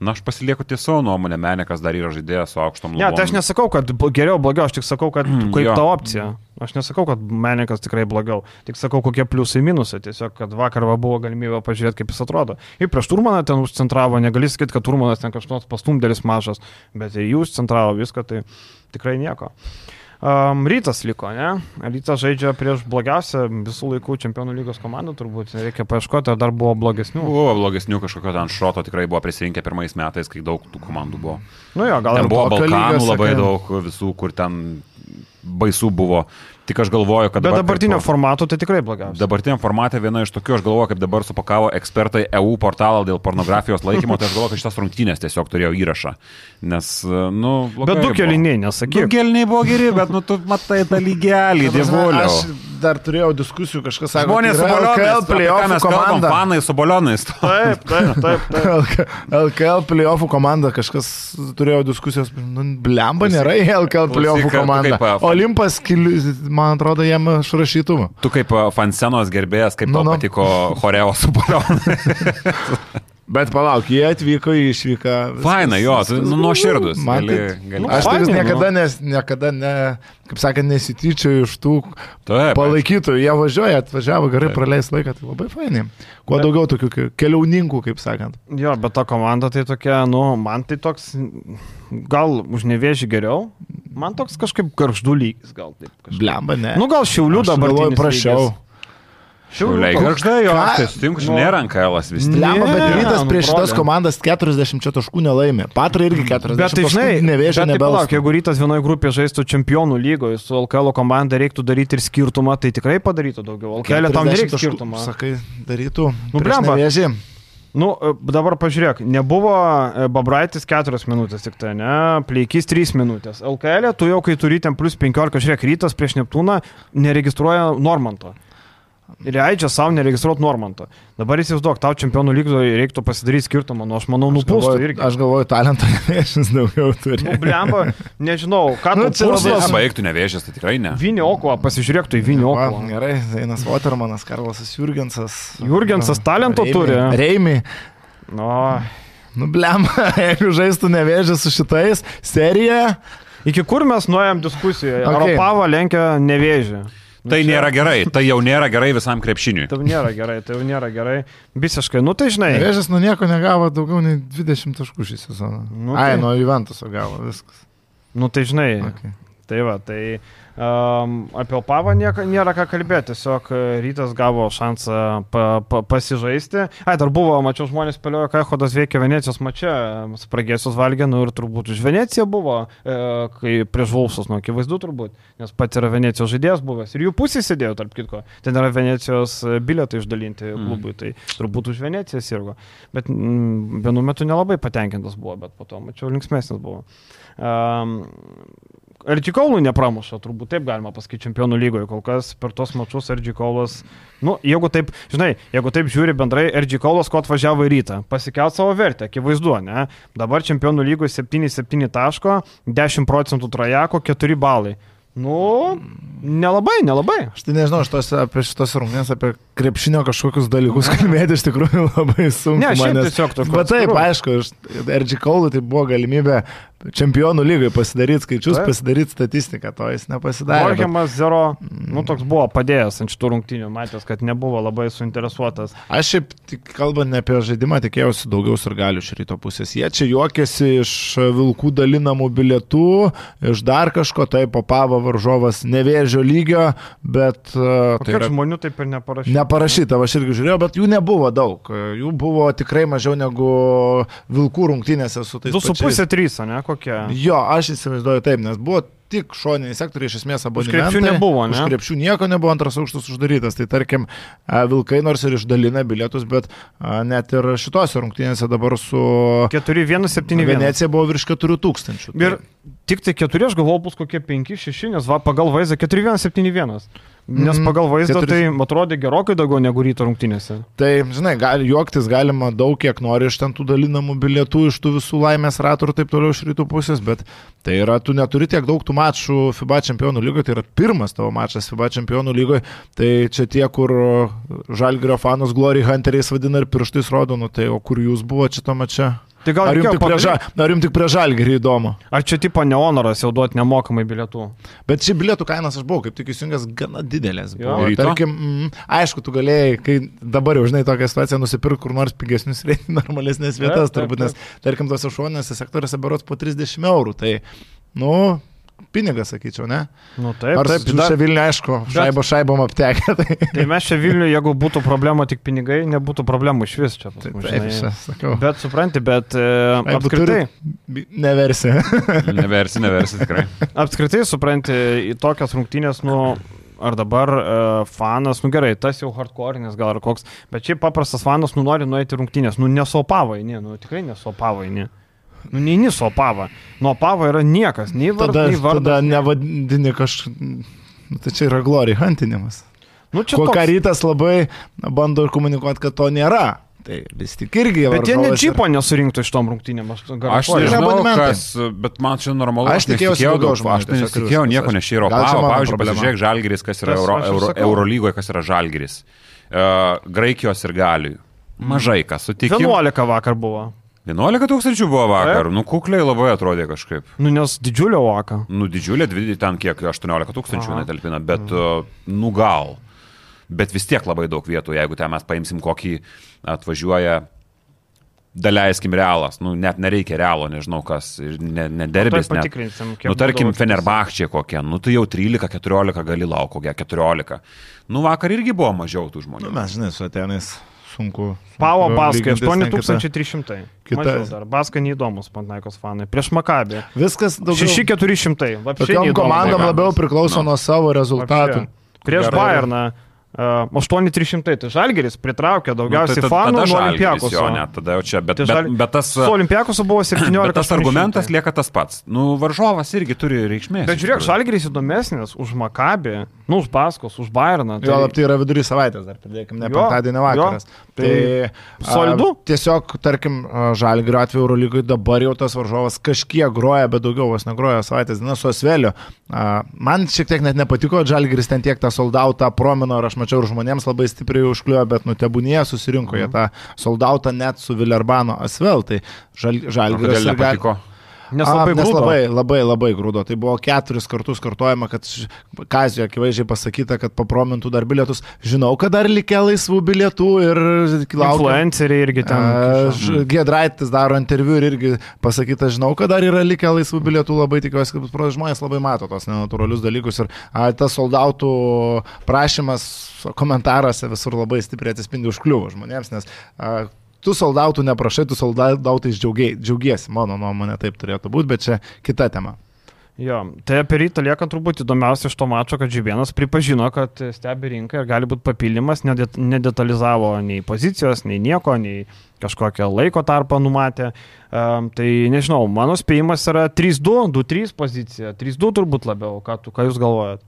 na, aš pasilieku ties savo nuomonę, Menekas dar yra žaidėjas su aukštom Ne, tai aš nesakau, kad geriau, blogiau, aš tik sakau, kad kaip jo. ta opcija. Aš nesakau, kad menininkas tikrai blogiau. Tik sakau, kokie pliusai minusai. Tiesiog, kad vakar va buvo galimybė pažiūrėti, kaip jis atrodo. Ir prieš Turmaną ten užcentravo, negali sakyti, kad Turmanas ten kažkoks pastumdėlis mažas, bet ir jūs centravo viską, tai tikrai nieko. Um, rytas liko, ne? Rytas žaidžia prieš blogiausią visų laikų čempionų lygos komandą, turbūt reikia paieškoti, ar dar buvo blogesnių. Buvo blogesnių kažkokio ten šoto, tikrai buvo prisirinkę pirmais metais, kai daug tų komandų buvo. Nu jo, gal Ten buvo Balkanų lygio, labai sakai. daug visų, kur ten baisų buvo. Tik aš galvoju, kad... Bet dabar dabartinio kaip- formato tai tikrai blogiausia. Dabartiniam formatė viena iš tokių, aš galvoju, kaip dabar supakavo ekspertai EU portalą dėl pornografijos laikymo, tai aš galvoju, kad šitas rungtynės tiesiog turėjo įrašą. Nes, nu... Bet du keliniai, Du nesakyk. kelniai buvo geri, bet, nu, tu matai tą lygelį. Aš dar turėjau diskusijų, kažkas sako, Žmonės su tai balionais. LKL playoffų komanda. fanai su balionais. Taip, taip, taip. taip. LK LKL playoffų komanda, kažkas turėjo diskusijos, nu, blemba nėra į LKL playoffų komanda. kaip, a, Olimpas, man atrodo, jam aš rašytų. Tu kaip a, fansenos gerbėjas, kaip Nu, tau nu. patiko choreo su balionais. Bet palauk, jie atvyko į išvyką. Faina, jo, nu, nuoširdus. Man Gali, tai- gali. Aš tai Fainai, niekada, nu. nes, niekada ne, kaip sakant, nesityčiau iš tų Taip, palaikytojų. Jie važiuoja, atvažiavo gerai Taip. praleis laiką, tai labai fainai. Kuo Bet- daugiau tokių ke- keliauninkų, kaip sakant. Jo, bet ta komanda tai tokia, nu, man tai toks, gal už nevėžį geriau, man toks kažkaip garždų lygis, gal taip. Kažkaip. Blemba, ne. Nu, gal šiaulių dabar galvoju, prašiau. Šiauliai, garždai, jo, tai sutinku, Nu. nėra NKL vis tiek. Blemba, bet rytas nu, prieš šitas komandas 40 taškų nelaimė. Patra irgi 40 Bet tai taškų žinai, nevėžė tai nebelauk. jeigu rytas vienoje grupėje žaistų čempionų lygoje, su LKL komanda reiktų daryti ir skirtumą, tai tikrai padarytų daugiau. LKL tam nereikia skirtumą. Sakai, darytų. Nu, blemba. Nu, e, dabar pažiūrėk, nebuvo e, Babraitis 4 minutės tik tai, ne, Pleikys 3 minutės. LKL, tu jau kai turi ten plus 15, žiūrėk, rytas prieš Neptūną neregistruoja Normanto. Ir leidžia savo neregistruoti Normanto. Dabar įsivaizduok, tau čempionų lygoje reiktų pasidaryti skirtumą, nu aš manau, Aš nupūstų galvoju- irgi. Aš galvoju, talento nevėžis daugiau turi. Nu, blemba, nežinau, ką Nu, nu, čia tu labai- purslas. Baigtų nevėžės, tai tikrai ne. Vinioko, pasižiūrėk, tu į Vinioko. Va, Gerai, Einas Watermanas, Karlasas Jurgensas. Jurgensas talento Reimi- turi. Reimi. Nu, Nu, blem, jeigu žaistų nevėžį su šitais, serija. iki kur mes nuėjom diskusijoje? Okay. Okay. Aropava lenkia nevėžį. Nu, Tai čia- nėra gerai, tai jau nėra gerai visam krepšiniui. Tai nėra gerai, tai jau nėra gerai. Visiškai, nu tai žinai. Nevėžis nuo nieko negavo daugiau nei 20 taškų šį sezoną. Nu, Ai, tai- nuo Juventuso gavo viskas. Nu tai žinai. Okay. Tai va, tai um, apie Opavą nieka, nėra ką kalbėti, tiesiog e, rytas gavo šansą pa, pa, pasižaisti. Ai, dar buvo, mačiau, žmonės spėliojo, kai Hodas veikia Venecijos mače, spragėsius valgė, nu ir turbūt už Veneciją buvo, e, kai prieš Vulfsus, nu, akivaizdu turbūt, nes pats yra Venecijos žaidėjas buvęs ir jų pusė sėdėjo, tarp kitko. Ten yra Venecijos e, bilietai išdalinti klubui, tai turbūt už Veneciją sirgo. Bet mm, vienu metu nelabai patenkintas buvo, bet po to, mačiau, linksmėsnis buvo. Um, Erdžikaulų nepramuša, turbūt taip galima pasakyti čempionų lygoje. Kol kas per tos mačius Erdžikaulas, nu, jeigu taip, žinai, jeigu taip žiūri bendrai, Erdžikaulas, ko atvažiavo į rytą, pasikelt savo vertę, akivaizdu, ne? Dabar čempionų lygoje 7-7 taško, 10 procentų trajako, 4 balai. Nu, nelabai, nelabai. Aš tai nežinau, aš tos, apie šitos rungtynės, apie krepšinio kažkokius dalykus kalbėti iš tikrųjų labai sunku. Ne, šiaip man, nes- tiesiog tokių Bet taip, aišku, RG Kaului tai buvo galimybė čempionų lygai pasidaryti skaičius, Taip. pasidaryti statistiką, to jis nepasidarė. bet- Borgiamas Zero, nu, toks buvo padėjęs ant šitų rungtynių, matęs, kad nebuvo labai suinteresuotas. Aš šiaip, kalbant ne apie žaidimą, tikėjausi daugiau ir galių iš ryto pusės. Jie čia juokėsi iš vilkų dalinamų bilietų, iš dar kažko, tai popavo varžovas nevėžio lygio, bet... uh, O tai yra- žmonių taip ir neparašė? Neparašyta, aš irgi žiūrėjau, bet jų nebuvo daug. Jų buvo tikrai mažiau negu vilkų rungtynėse su tais 2,5-3, ne kokie? Jo, aš įsivaizduoju taip, nes buvo tik šoniniai sektoriai, iš esmės abu. Už krepšių nebuvo, ne? Už krepšių nieko nebuvo, antras aukštas uždarytas. Tai tarkim, Vilkai nors ir išdalina bilietus, bet net ir šitose rungtynėse dabar su 4-1-7-1. Venecija buvo virš 4000. Ir tik tai 4, aš galvoju, bus kokie 5-6, nes va, pagal vaizdą 4-1-7-1. Nes Mhm. pagal vaizdą Keturis- tai atrodė gerokai daugiau negu ryto rungtynėse. Tai, žinai, gali, juoktis galima daug, kiek nori iš ten tų dalinamų bilietų, iš tų visų laimės ratų ir taip toliau iš rytų pusės, bet tai yra, tu neturi tiek daug tų mačų FIBA čempionų lygoje, tai yra pirmas tavo mačas FIBA čempionų lygoje, tai čia tie, kur Žalgirio fanus Glory Hunteriais vadina ir pirštais rodo, nu tai o kur jūs buvote šitą mačą? Tai gal Ar jums tik prie, ža, padaryt- ar jums tik prie Žalgirį įdomu? Ar čia tipo neonoras jau duoti nemokamai bilietų? Bet šį bilietų kainas aš buvau kaip tik įsijungęs gana didelės. Ryto? Tarkim, mm, aišku, tu galėjai, kai dabar jau žinai tokią situaciją, nusipirkti kur nors pigesnius, normalesnės vietas, taip, turbūt, nes tarkim, tose šoninėse sektoriuose berots po 30 eurų. Tai, nu, pinigas, sakyčiau, ne? Nu taip, Ar taip. taip, da- čia Vilniuje, aišku, šaibo šaibom aptekę. Tai, Tai mes čia Vilniuje, jeigu būtų problema tik pinigai, nebūtų problemų iš vis čia. pas tai taip, žinai. čia sakau. Bet supranti, bet e, apskritai, Bi- Neversi. Neversi, neversi tikrai. apskritai, supranti, į tokias rungtynės, nu, ar dabar e, fanas, nu gerai, tas jau hardcore'inės gal ar koks, bet šiaip paprastas fanas, nu nori nueiti rungtynės, nu nesopavai, ne, nu tikrai nesopavai, ne. Nu, neini sopava. Nuo pavo yra niekas, nei vardas, Tada, nei vardas. tada nevadini kažkaip. Tai čia yra glory huntinimas. Nu, čia Ko toks- ką rytas labai bando ir komunikuoti, kad to nėra. Tai vis tik irgi. Bet jie net yra- džipo nesurinktų iš tom rungtynėm, aš Aš nežinau, kas, bet man čia normalu. Aš tikėjausi daugiau daug- žmonių, Aš nesitikėjau nieko, nes čia yra Opava. mano Pavyzdžiui, pasižiūrėk Žalgiris, kas yra Euro, ir Euro. Eurolygoje, kas yra Žalgiris. Uh, Graikijos ir Galiui. Mažai kas sutikim. 11 vakar buvo. 11 tūkstančių buvo vakar. Nu, kukliai labai atrodė kažkaip. Nu, nes didžiulio vaka. Nu, didžiulė, dvi- ten kiek 18 tūkstančių Aha. netalpina, bet, uh, nu, gal. Bet vis tiek labai daug vietų, jeigu ten mes paimsim kokį atvažiuoja, daleiskim realas, nu, net nereikia realo, nežinau kas, ir ne, ne derbis, Tuoj net. patikrinsim, kiek Nu, tarkim, Fenerbahčia kokia, nu, tai jau 13-14 gali lauk, kokia 14. Nu, vakar irgi buvo mažiau tų žmonių. Nu, mes, žinai, su Atenais sunku. Pavo sunku Baskai ten kita- 8300. kita-. Baskai neįdomus, Pantnaikos fanai. Prieš Makabį. Viskas daugiau. 6400. Vapšiai Tokiom komandom labiau priklauso Nu. nuo savo rezultatų. Vapšiai. Prieš Gerai. Bayerną. Uh, 8300. Tai Žalgeris pritraukė daugiausiai Nu, tai fanų nuo Žalgiris, Olimpiakos. Jo, ne, tada jau čia, bet, Tai bet, Žal- bet tas... Su Olimpiakos buvo 17. Bet tas argumentas lieka tas pats. Nu, varžovas irgi turi reikšmės. Bet žiūrėk. Žalgeris įdomesnis už Makabį, nu, už Baskos, už Bayerną. Jo, lab, tai yra vidury savaitės dar, pridėkime, ne penktadienį vakaras. jo. Tai Tai solidu? a, Tiesiog, tarkim, Žalgirio atveju Eurolygoje dabar jau tas varžovas kažkiek groja, bet daugiau vos negroja savaitės dieną su Asveliu. A, Man šiek tiek net nepatiko, Žalgiris ten tiek tą soldautą promino ir aš mačiau ir žmonėms labai stipriai užkliuojo, bet nutebūnie susirinko jie tą soldautą net su Vilerbano Asvel. Tai žal, Žalgiris Kodėl ir gali- Nes A, labai nes grūdo. labai, labai, labai grūdo. Tai buvo keturis kartus kartuojama, kad Kazio akivaizdžiai pasakyta, kad papromintų dar bilietus. Žinau, kad dar likę laisvų bilietų ir laukia. Influenceriai irgi ten. kišo. Gedraitis daro interviu ir irgi pasakyta, žinau, kad dar yra likę laisvų bilietų, labai tikiuosi, kad žmonės labai mato tos nenatūralius dalykus ir a, tas soldautų prašymas komentaruose visur labai stipriai atsispindi užkliuvo žmonėms, nes a, tu soldautų neprašai, tu soldautais džiaugiesi, mano nuomonė taip turėtų būti, bet čia kita tema. Jo, tai apie rytą lieka turbūt įdomiausia iš to mačo, kad Žibėnas pripažino, kad stebi rinką ir gali būti papildymas, nedet, nedetalizavo nei pozicijos, nei nieko, nei kažkokią laiko tarpą numatė. Um, tai nežinau, mano spėjimas yra 3-2, 2-3 pozicija, 3-2 turbūt labiau, ką, tu, ką jūs galvojat?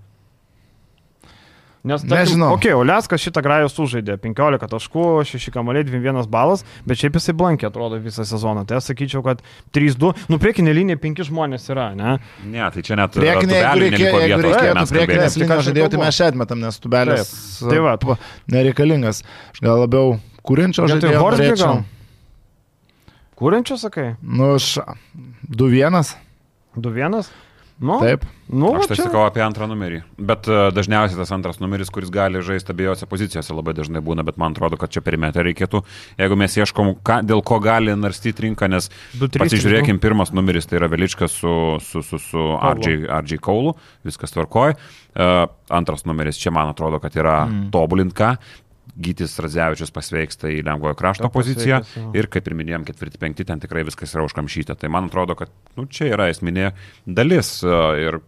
Nes, tarkim, Nežinau. Ok, Oleskas šitą grają sužaidė 15 taškų, 6 kamaliai, 2-1 balas, bet šiaip jisai blankė atrodo visą sezoną. Tai aš sakyčiau, kad 3-2, nu priekinė linija 5 žmonės yra, ne? Ne, tai čia net... Priekinė. Tik linijos aš žaidėjo, tai mes atmetam, nes tubelis Taip. Tai va. nereikalingas. Aš gal labiau kūrinčio žaidėjo. Norėčiau. gal? Kūrenčio sakai? Nu, aš 2-1. 2-1? Nu, Taip. Nu, Aš tai čia- sakau apie antrą numerį. Bet uh, dažniausiai tas antras numeris, kuris gali žaisti abiejose pozicijose, labai dažnai būna, bet man atrodo, kad čia perimetę reikėtų, jeigu mes ieškom, ką, dėl ko gali narstyti rinką, nes Du, trys, pasižiūrėkim, pirmas numeris tai yra Veličkas su, su, su, su RJ, RJ Kaulu, viskas tvarkoja. Uh, antras numeris čia man atrodo, kad yra mm. tobulint ką. Gytis Radzevičius pasveiksta į lengvojo krašto poziciją ir, kaip ir minėjom, ketvirti, penkti, ten tikrai viskas yra užkamšyta. Tai man atrodo, kad nu, čia yra esminė dalis. uh, Ir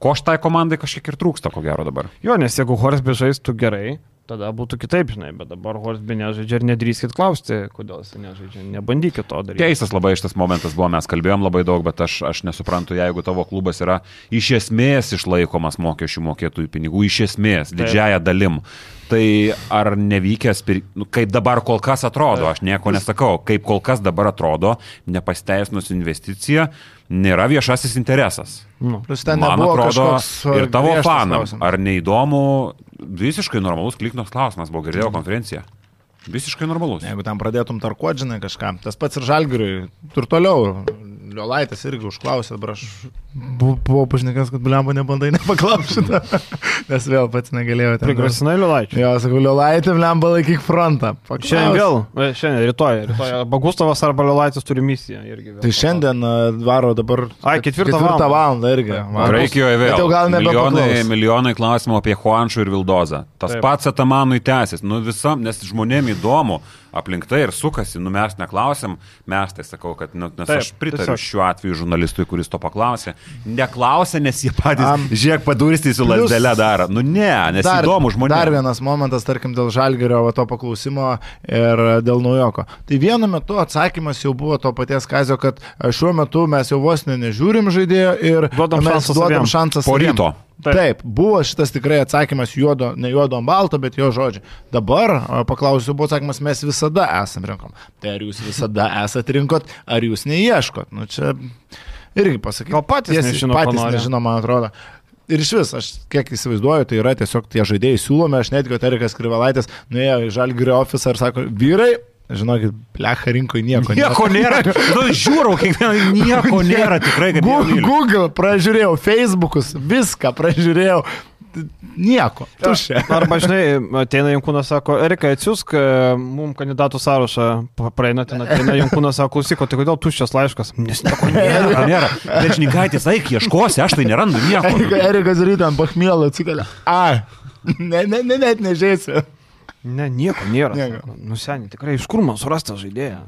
ko šitai komandai kažkiek ir trūksta, ko gero dabar. Jo, nes jeigu Horsby žaistų gerai, tada būtų kitaip, žinai, bet dabar Horsby nežaidžia ir nedrįskit klausti, kodėl jis nežaidžia. Nebandykit to daryti. Keistas labai šitas momentas buvo, mes kalbėjom labai daug, bet aš, aš nesuprantu, jeigu tavo klubas yra iš esmės išlaikomas mokesčių mokėtojų pinigų, iš esmės, didžiaja dalim. Tai ar nevykęs, nu, kaip dabar kol kas atrodo, aš nieko nesakau, kaip kol kas dabar atrodo, nepasteisinus investicija, nėra viešasis interesas. Nu. Plus ten Man nebuvo atrodo, kažkoks, ir tavo griežtas fanam, klausimas. ar neįdomu, visiškai normalus kliknos klausimas, buvo girdėjau konferenciją. Visiškai normalus. Jeigu ten pradėtum tarkuot, žinai, kažką. Tas pats ir žalgiriui. Ir toliau. Liolaitis irgi užklausė, dabar aš bu- buvau pažinęs, kad blemba nebandai nepaklausti šitą. Nes vėl pats negalėjau ten. Prigrasinai Liulaičiui. Jo, sakau, Liolaitė, blemba laikyk frontą. Paklausk. Šiandien vėl, e, šiandien, rytoj, rytoj. Bagustovas arba Liulaitis turi misiją irgi. Vėl. Tai šiandien a, varo dabar. Ai, ketvirtą ketvirtą valandą. irgi. Graikijoje vėl. jau gal milijonai, milijonai klausimų apie Juanšų ir Vildozą. Tas Taip. Taip. pats Atamanui tęsis. Nu visam, nes žmonėm įdomu. Aplink tai ir sukasi, nu mes neklausim, mes tai sakau, kad, nu, nes Taip, aš pritariu tiesiog. šiuo atveju žurnalistui, kuris to paklausė. Neklausė, nes jie patys, um, žiūrėk, padurstį su plius- lasdelė daro. Nu ne, nes dar, įdomu žmonėms. Dar vienas momentas, tarkim, dėl žalgerio va, to paklausimo ir dėl naujoko. Tai vienu metu atsakymas jau buvo to paties kazio, kad a, šiuo metu mes jau vos ne nežiūrim žaidėjo ir Duodam šansą duodam šansą Po ryto. Taip. Taip, buvo šitas tikrai atsakymas juodo, ne juodo ant balto, bet jo žodžiai. Dabar paklausiu, buvo atsakymas, mes visada esam rinkom. Tai ar jūs visada esate rinkot, ar jūs neieškot? Nu čia irgi pasakyti. Gal patys nežino, ko patys nežino, man atrodo. Ir iš vis, aš kiek įsivaizduoju, tai yra tiesiog tie žaidėjai siūlomi, aš net, kad Erikas Krivalaitis nuėjo į Žalgirio ofisą ir sako, vyrai, žinokit, plecha rinkoje nieko, Nieko nėra. Nu, žiūrau, kiekvieną nieko nėra tikrai, kaip Google. Google pražiūrėjau, Facebookus, viską pražiūrėjau. Nieko. Tuščia. Arba, žinai, ateina Junkūnas, sako, Erika, atsiųsk mums kandidatų sąrašą, praeina ten, ateina Junkūnas, sako, klausyk, tai kodėl tuščias laiškas? Nes nieko nėra. Nėra, nėra. Dečnikaitis, eik, ieškosi, aš tai nerandu nieko. Erika- Erikas ryte ant pachmėlą atsikelia. A, ne, ne, ne, net nežėsiu. Ne, nieko nėra. Nieko. sako. Nu, seniai, tikrai iš kur man surasti žaidėją?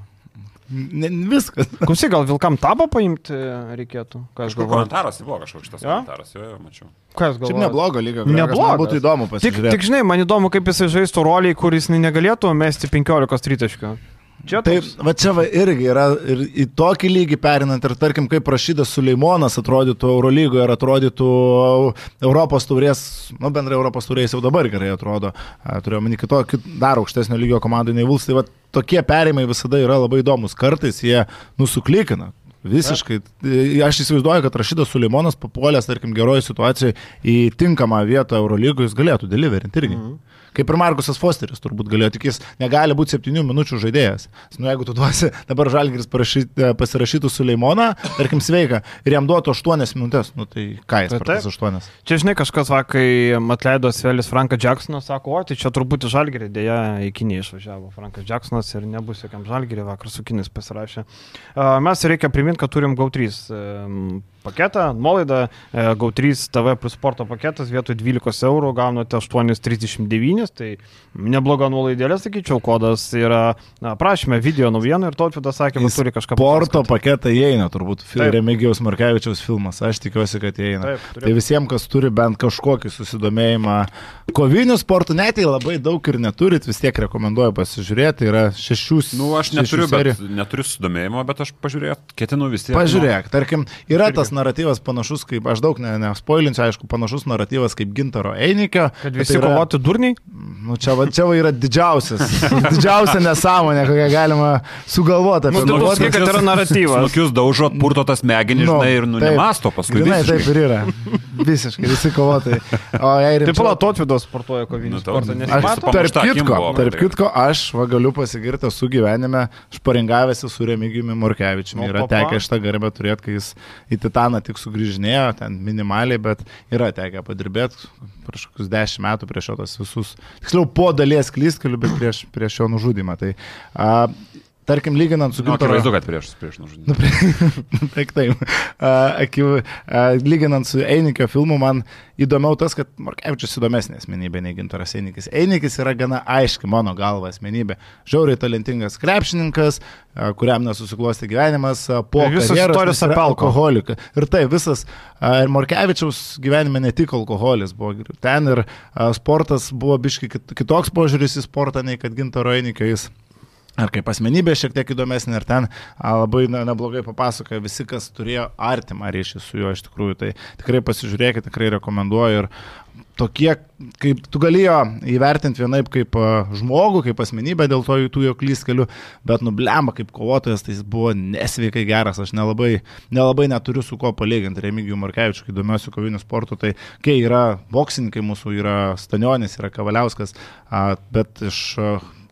Ne, viskas. Klausyk, gal Vilkam tabą paimti reikėtų? Galvoju? komentaras buvo kažkoks šitas Jo? komentaras, jo, jo, mačiau. Ką aš Šiaip neblogo lygio. Neblogas. Man būtų įdomu Tik, pasižiūrėti. tik žinai, man įdomu, kaip jisai žaistų roliai, kuris negalėtų mesti 15 tritaškių. Čia Taip, taip. va čia va irgi yra ir į tokį lygį perinant ir tarkim, kaip prašydas Suleimonas atrodytų Eurolygoje ir atrodytų Europos taurės, nu bendrai Europos taurės jau dabar gerai atrodo, turiu omeny kitokį dar aukštesnio lygio komandai nei Vuls, tai va tokie perimai visada yra labai įdomus, kartais jie nusuklikina. Visiškai. Aš įsivaizduoju, kad Rašydas Suleimonas papuolęs, tarkim, geroje situacijoje į tinkamą vietą Eurolygoje, jis galėtų deliverinti irgi. Mhm. Kaip ir Markusas Fosteris turbūt galėjo, tik jis negali būti 7 minučių žaidėjas. Nu, jeigu tu duosi dabar Žalgiris parašy- pasirašytų Suleimoną, tarkim, sveika, ir jam duotų 8 minutės, nu tai ką jis per tas taip. 8? Čia, žinai, kažkas vakar, atleido Svelis Franką Jacksoną, sako, o tai čia turbūt Žalgirį, dėja, į Kinį išvažiavo Frankas Jacksonas ir nebus jokiam Žalgirį, vakar su Kinis pasirašė. A, Mes reikia priminti, kad turim GAU3 em, paketą, nuolaidą, e, GAU3 TV plus sporto paketas vietoj 12 eurų gaunate 8,39, tai nebloga nuolaidėlė, sakyčiau, kodas yra na, prašymė video naujienų ir Tautvidas sakė, kad turi kažką Porto papasakoti. paketą įeina, turbūt. Remigijaus Markevičiaus filmas, aš tikiuosi, kad įeina. Taip, turėtų. tai visiems, kas turi bent kažkokį susidomėjimą kovinių sportų, net jei labai daug ir neturit, vis tiek rekomenduoju pasižiūrėti, yra šešius. Nu, aš šešių neturiu, bet, neturiu sudomėjimo, bet aš pažiūrėjau, ketinu vis tiek. Pažiūrėk, tarkim, yra Irgi. tas naratyvas panašus, kaip aš daug ne, nespoilinsiu, aišku, panašus naratyvas kaip Gintaro Einikio. Kad visi tai yra- kovotų durniai? Nu, čia, va, čia va yra didžiausias, didžiausia nesąmonė, kokią galima sugalvoti Nu, apie tu nuotaiką. pasakyk, kad yra naratyvas. Snukius daužot, purto tas smegenis, žinai, ir nu, taip. nemasto paskui. Žinai, visiškai. taip ir yra. Visiškai, visi kovotojai. Taip, Tautvidas sportuoja kovinį Nu, sportą, nes Aš Aš, tarp kitko, tarp tai- kitko, aš va, galiu pasigirti su gyvenime, šparingavęs su Remigijumi Morkevičiumi. Yra tekę šitą garbę turėti, kai jis į Titaną tik sugrįžinėjo, ten minimaliai, bet yra tekę padirbėti prieš kokius dešimt metų prieš jo tas visus, tiksliau po dalies klystkelių, bet prieš, prieš jo nužudimą. Tai, a, tarkim, lyginant su Nu, Gintaro... akivaizdu, kad prieš, prieš nužudimą. Nu, taip, taip. A, Akiv, lyginant su Einikio filmu, man įdomiau tas, kad Morkevičius įdomesnė asmenybė nei Gintoras Einikis. Einikis yra gana aiški mano galva asmenybė. Žiauriai talentingas krepšininkas, kuriam nesusiklosti gyvenimas, po visos istorijos apie alko. alkoholiką. Ir tai visas. Ir Morkevičiaus gyvenime ne tik alkoholis buvo. Ten ir sportas buvo biški kit- kitoks požiūris į sportą nei kad Gintaro Einikio jis. Ar kaip asmenybė šiek tiek įdomesnė, ir ten labai na, neblogai papasakoja visi, kas turėjo artimą ryšį su juo iš tikrųjų. Tai tikrai pasižiūrėkite, tikrai rekomenduoju. Ir tokie, kaip tu galėjo įvertinti vienaip kaip žmogų, kaip asmenybę dėl to tų jo klystkelių, bet nublema kaip kovotojas, tai jis buvo nesveikai geras. Aš nelabai, nelabai neturiu su kuo palyginti. Remigijų Markevičių, kai domiuosi koviniu sportu, tai kai yra boksininkai mūsų, yra Stanionis, yra Kavaliauskas, bet iš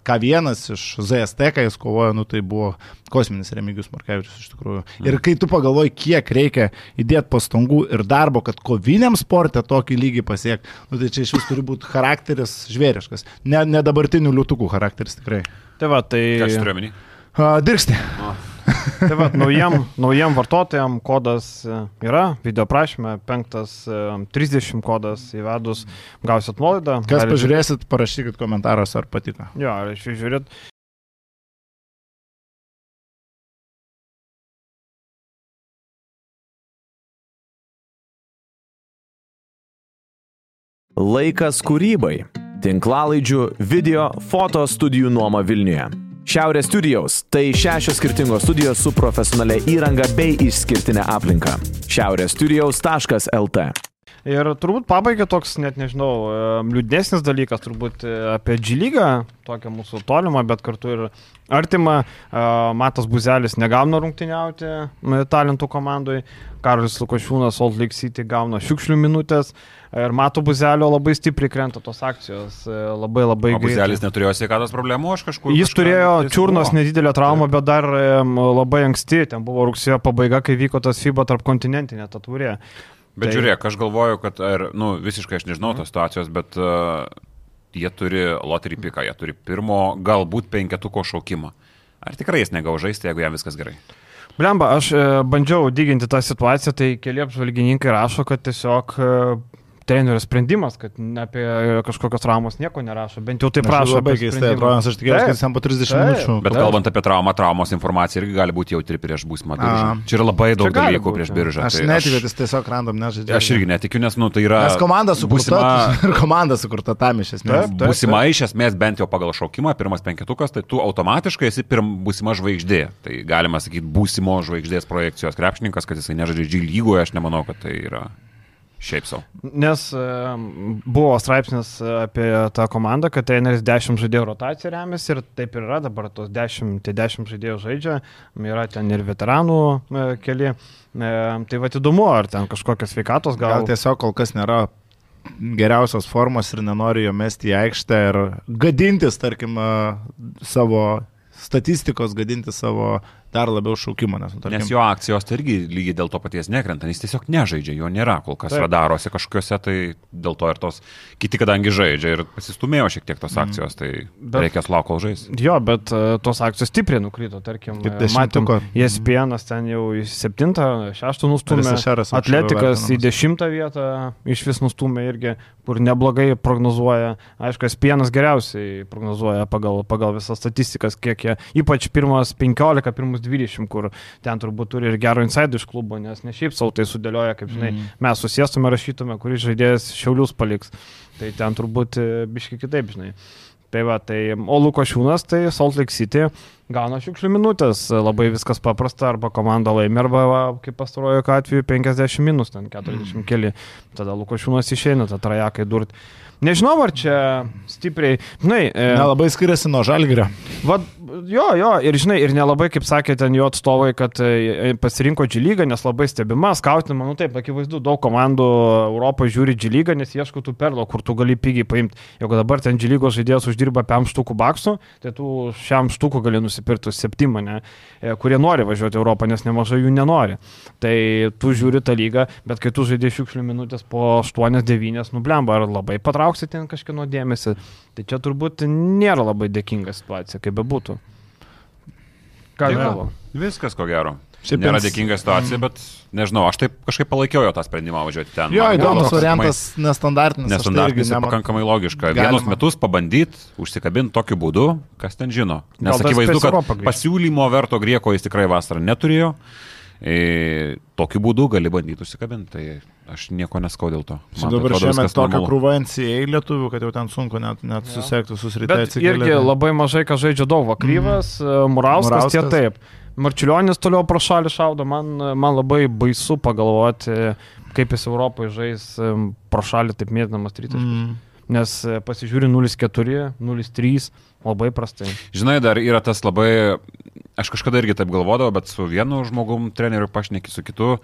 K1 iš ZST, kai jis kovojo, nu tai buvo kosminis Remigijus Markevičius iš tikrųjų. Ir kai tu pagalvoji, kiek reikia įdėti pastangų ir darbo, kad koviniam sportė tokį lygį pasiekti, nu tai čia iš vis turi būti charakteris žvėriškas. Ne, ne dabartinių liutukų charakteris tikrai. Tai va, tai... Ką aš turiu omeny? Dirksti. Tai va, naujiem, naujiem vartotojam kodas e, yra, video prašymė, 5.30 kodas įvedus, gausit nuolaidą. Kas Galit- pažiūrėsit, parašykit komentaruose, ar patiko. Jo, ar išžiūrėt. Laikas kūrybai. Tinklalaidžių, video, foto studijų nuoma Vilniuje. Šiaurės studijos - tai šešios skirtingos studijos su profesionalia įranga bei išskirtinė aplinka. Šiaurės studijos.lt. Ir turbūt pabaigai toks, net nežinau, liūdnesnis dalykas, turbūt e, apie G lygą, tokią mūsų tolimą, bet kartu ir artimą. E, Matas Buzelis negauna rungtyniauti e, talentų komandai, Karolis Lukošiūnas Salt Lake City gauna šiukšlių minutės ir Mato Buzelio labai stipriai krenta tos akcijos, labai labai O greitai. Buzelis neturėjo sveikatos problemų, aš kažkur. Jis kažką- turėjo jis čiurnos buvo. nedidelę traumą, bet dar labai anksti, ten buvo rugsėjo pabaiga, kai vyko tas FIBA tarp kontinentinė taturė. Bet Tai- žiūrėk, aš galvoju, kad, ar, nu, visiškai aš nežinau tos situacijos, bet uh, jie turi lotterį piką, jie turi pirmo, galbūt penketuko šaukimą. Ar tikrai jis negau žaisti, jeigu jam viskas gerai? Blemba, aš e, bandžiau dyginti tą situaciją, tai keli apžvalgininkai rašo, kad tiesiog e, trenerio sprendimas, kad apie kažkokios traumos nieko nerašo, bent jau tai prašo. Labai keistai atrodo, nes aš tikėjausi, kad jis ten po 30 Taip. minučių. Bet Taip. kalbant apie traumą, traumos informacija irgi gali būti jautri prieš būsimą biržą. A. Čia yra labai daug dalykų būti, prieš biržą. Aš tai netikiu, kad jis tiesiog random nežaidžia. Aš irgi netikiu, nes, nu, tai yra... Nes komanda sukurta, būsima- ir komanda sukurta tam iš esmės. Taip, taip. Būsima iš esmės bent jau pagal šaukimą, pirmas penketukas, tai tu automatiškai esi pirm, būsima žvaigždė. Tai galima sakyti būsimo žvaigždės projekcijos krepšininkas, kad jisai nežaidžia G lygoje, aš nemanau, kad tai yra šiaip savo. Nes e, buvo straipsnis apie tą komandą, kad treneris 10 žaidėjų rotaciją remiasi ir taip ir yra, dabar tos 10, tai 10 žaidėjų žaidžia, yra ten ir veteranų e, keli. E, Tai va įdomu, ar ten kažkokios sveikatos gal. Gal tiesiog kol kas nėra geriausios formos ir nenori jo mesti į aikštę ir gadintis, tarkim, savo statistikos, gadinti savo dar labiau šaukimą. Nes, nu, tarkim, Nes jo akcijos tai irgi lygiai dėl to paties nekrenta, jis tiesiog nežaidžia, jo nėra kol kas Taip. radarosi kažkokiuose, tai dėl to ir tos kiti, kadangi žaidžia ir pasistumėjo šiek tiek tos akcijos, tai Bet- reikės laukti, kol žais. Jo, bet e, tos akcijos stipriai nukrito, tarkim, e, matėm. ESPN ten jau į 7, 6 nustumė, Atletikas į vertinamas. 10 vietą iš vis nustumė irgi, kur neblogai prognozuoja. Aišku, ESPN geriausiai prognozuoja pagal, pagal visas statistikas, kiek jie, ypač pirmas 15, pirmus 20, kur ten turbūt turi ir gero insider iš klubo, nes ne šiaip savo tai sudėlioja, kaip žinai, Mhm. mes susėstume, rašytume, kuris žaidėjas šiaulius paliks. Tai ten turbūt e, biški kitaip, žinai. Tai va, tai, o Lukošiūnas, tai Salt Lake City gauna šiukšlių minutės, labai viskas paprasta, arba komanda laimi, arba, va, kaip pastarojo atveju, 50 minus, ten 40 keli. Tada Lukošiūnas išeina, tą trajekai durti. Nežinau, ar čia stipriai, žinai, e, Nelabai skiriasi nuo žalgerio. Va, jo, jo, ir žinai, ir nelabai, kaip sakė ten jo atstovai, kad e, pasirinko G lygą, nes labai stebima, skautinama, nu taip, akivaizdu, daug komandų Europoje žiūri G lygą, nes ieško tų perlo, kur tu gali pigiai paimti. Jeigu dabar ten G lygos žaidėjas uždirba 5 štukų baksų, tai tu šiam štukų gali nusipirkti už 7, ne, e, kurie nori važiuoti Europą, nes nemažai jų nenori. Tai tu žiūri tą lygą, bet kai tu žaidži šiukšlių minutės po 8-9, nublemba, ar labai patrauksi ten kažkieno dėmesį. Tai čia turbūt nėra labai dėkinga situacija, kaip bebūtų. Ką galvo? Viskas ko gero. Šiaip Nėra dėkinga situacija, bet nežinau, aš taip kažkaip palaikiau jo tą sprendimą važiuoti ten. Jo, įdomus variantas, nestandartinis. aš tai Nestandartinis ir nema- pakankamai logiška. Galima. Vienus metus pabandyti, užsikabinti tokiu būdu, kas ten žino. Nes akivaizdu, kad pasiūlymo verto grieko jis tikrai vasarą neturėjo. E, tokiu būdu gali bandyti užsikabinti. Tai aš nieko neskau dėl to. Man dabar šiemet tokia krūva NCA lietuvių, kad jau ten sunku net, net susekti, susiritai Bet irgi labai mažai, ką žaidžia daug. Vakryvas, mm. Murauskas, tie Murauskas. taip. Marčiulionis toliau pro šalį šaudo. Man, man labai baisu pagalvoti, kaip jis Europoje žais em, pro šalį taip mėtynamas tritaškis. Mm. Nes e, pasižiūri 0-4, 0-3, labai prastai. Žinai, dar yra tas labai, aš kažkada irgi taip galvodavau, bet su vienu žmogum treneriu pašneki, su kitu.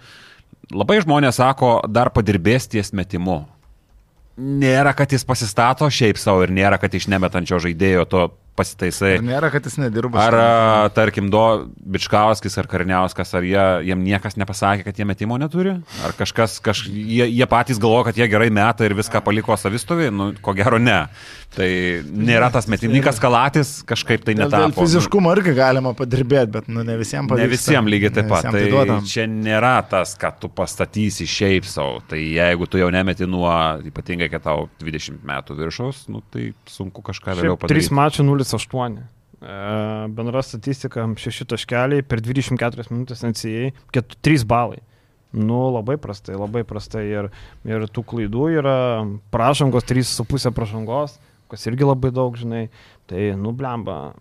Labai žmonės sako, dar padirbės ties metimu. Nėra, kad jis pasistato šiaip savo ir nėra, kad iš nemetančio žaidėjo to pasitaisai. Ir nėra, kad jis nedirba. Ar, tarkim, Do Bičkauskis ar Karniauskas, ar jie, jiem niekas nepasakė, kad jie metimo neturi? Ar kažkas, kaž, jie, jie patys galvoja, kad jie gerai meta ir viską paliko savistovį? Nu, ko gero ne. Tai nėra tas metininkas Kalatis, kažkaip tai Dėl, dėl netapo. fiziškumo irgi galima padirbėti, bet nu, ne visiems Ne pavyksta. visiems lygiai taip Ne pat. Tai duoda. čia nėra tas, kad tu pastatysi šiaip savo. Tai jeigu tu jau nemeti nuo, ypatingai, kad tau 20 metų viršaus, nu, tai sunku kažką vėliau Šiaip 3 padaryti. mačių 0-8. E, Bendra statistika 6 taškeliai per 24 minutės NCA 3 balai. Nu, labai prastai, labai prastai. Ir, ir tų klaidų yra pražangos, 3,5 pražangos, kas irgi labai daug, žinai. Tai, nu, blemba.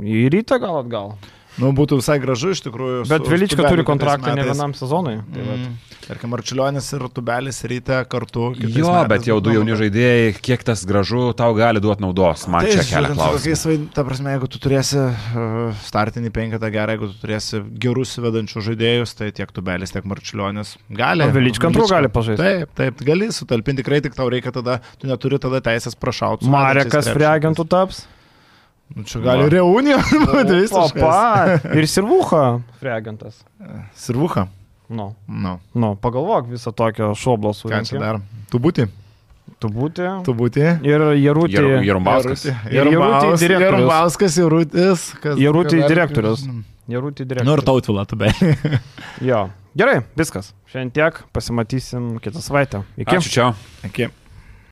Į rytą gal atgal. Nu, būtų visai gražu iš tikrųjų. Bet Vilička turi kontraktą ne vienam sezonui. Tai vat. Mm. Tarkim, Marčiulionis ir Tubelis ryte kartu. Jo, metais bet jau du jauni žaidėjai, kiek tas gražu, tau gali duoti naudos. Man Tai čia kelia klausimą. Ta prasme, jeigu tu turėsi uh, startinį penketą gerą, jeigu tu turėsi gerus vedančių žaidėjus, tai tiek Tubelis, tiek Marčiulionis gali. O Velička antrų gali pažaisti. Taip, taip, gali sutalpinti, tikrai tik tau reikia tada, tu neturi tada teisės prašauti. Marekas vedančiais prie agentų taps. Nu, čia gali reunija būti visiškai. Papa. Ir Sirvuha prie agentas. Sirvuha. Nu, Nu, nu, pagalvok visą tokio šoblo su ką čia dar? Tu būti. Tu būti. Tu būti. Ir Jerumbauskas. Ir Jarutį direktorius. Jarumbauskas, Jarutis. kas- Jarutį direktorius. Jerutį direktorius. Nu ir tautvila, tu be. Jo. Gerai, viskas. Šiandien tiek. Pasimatysim kitą savaitę. Iki. Ačiū čia. Iki.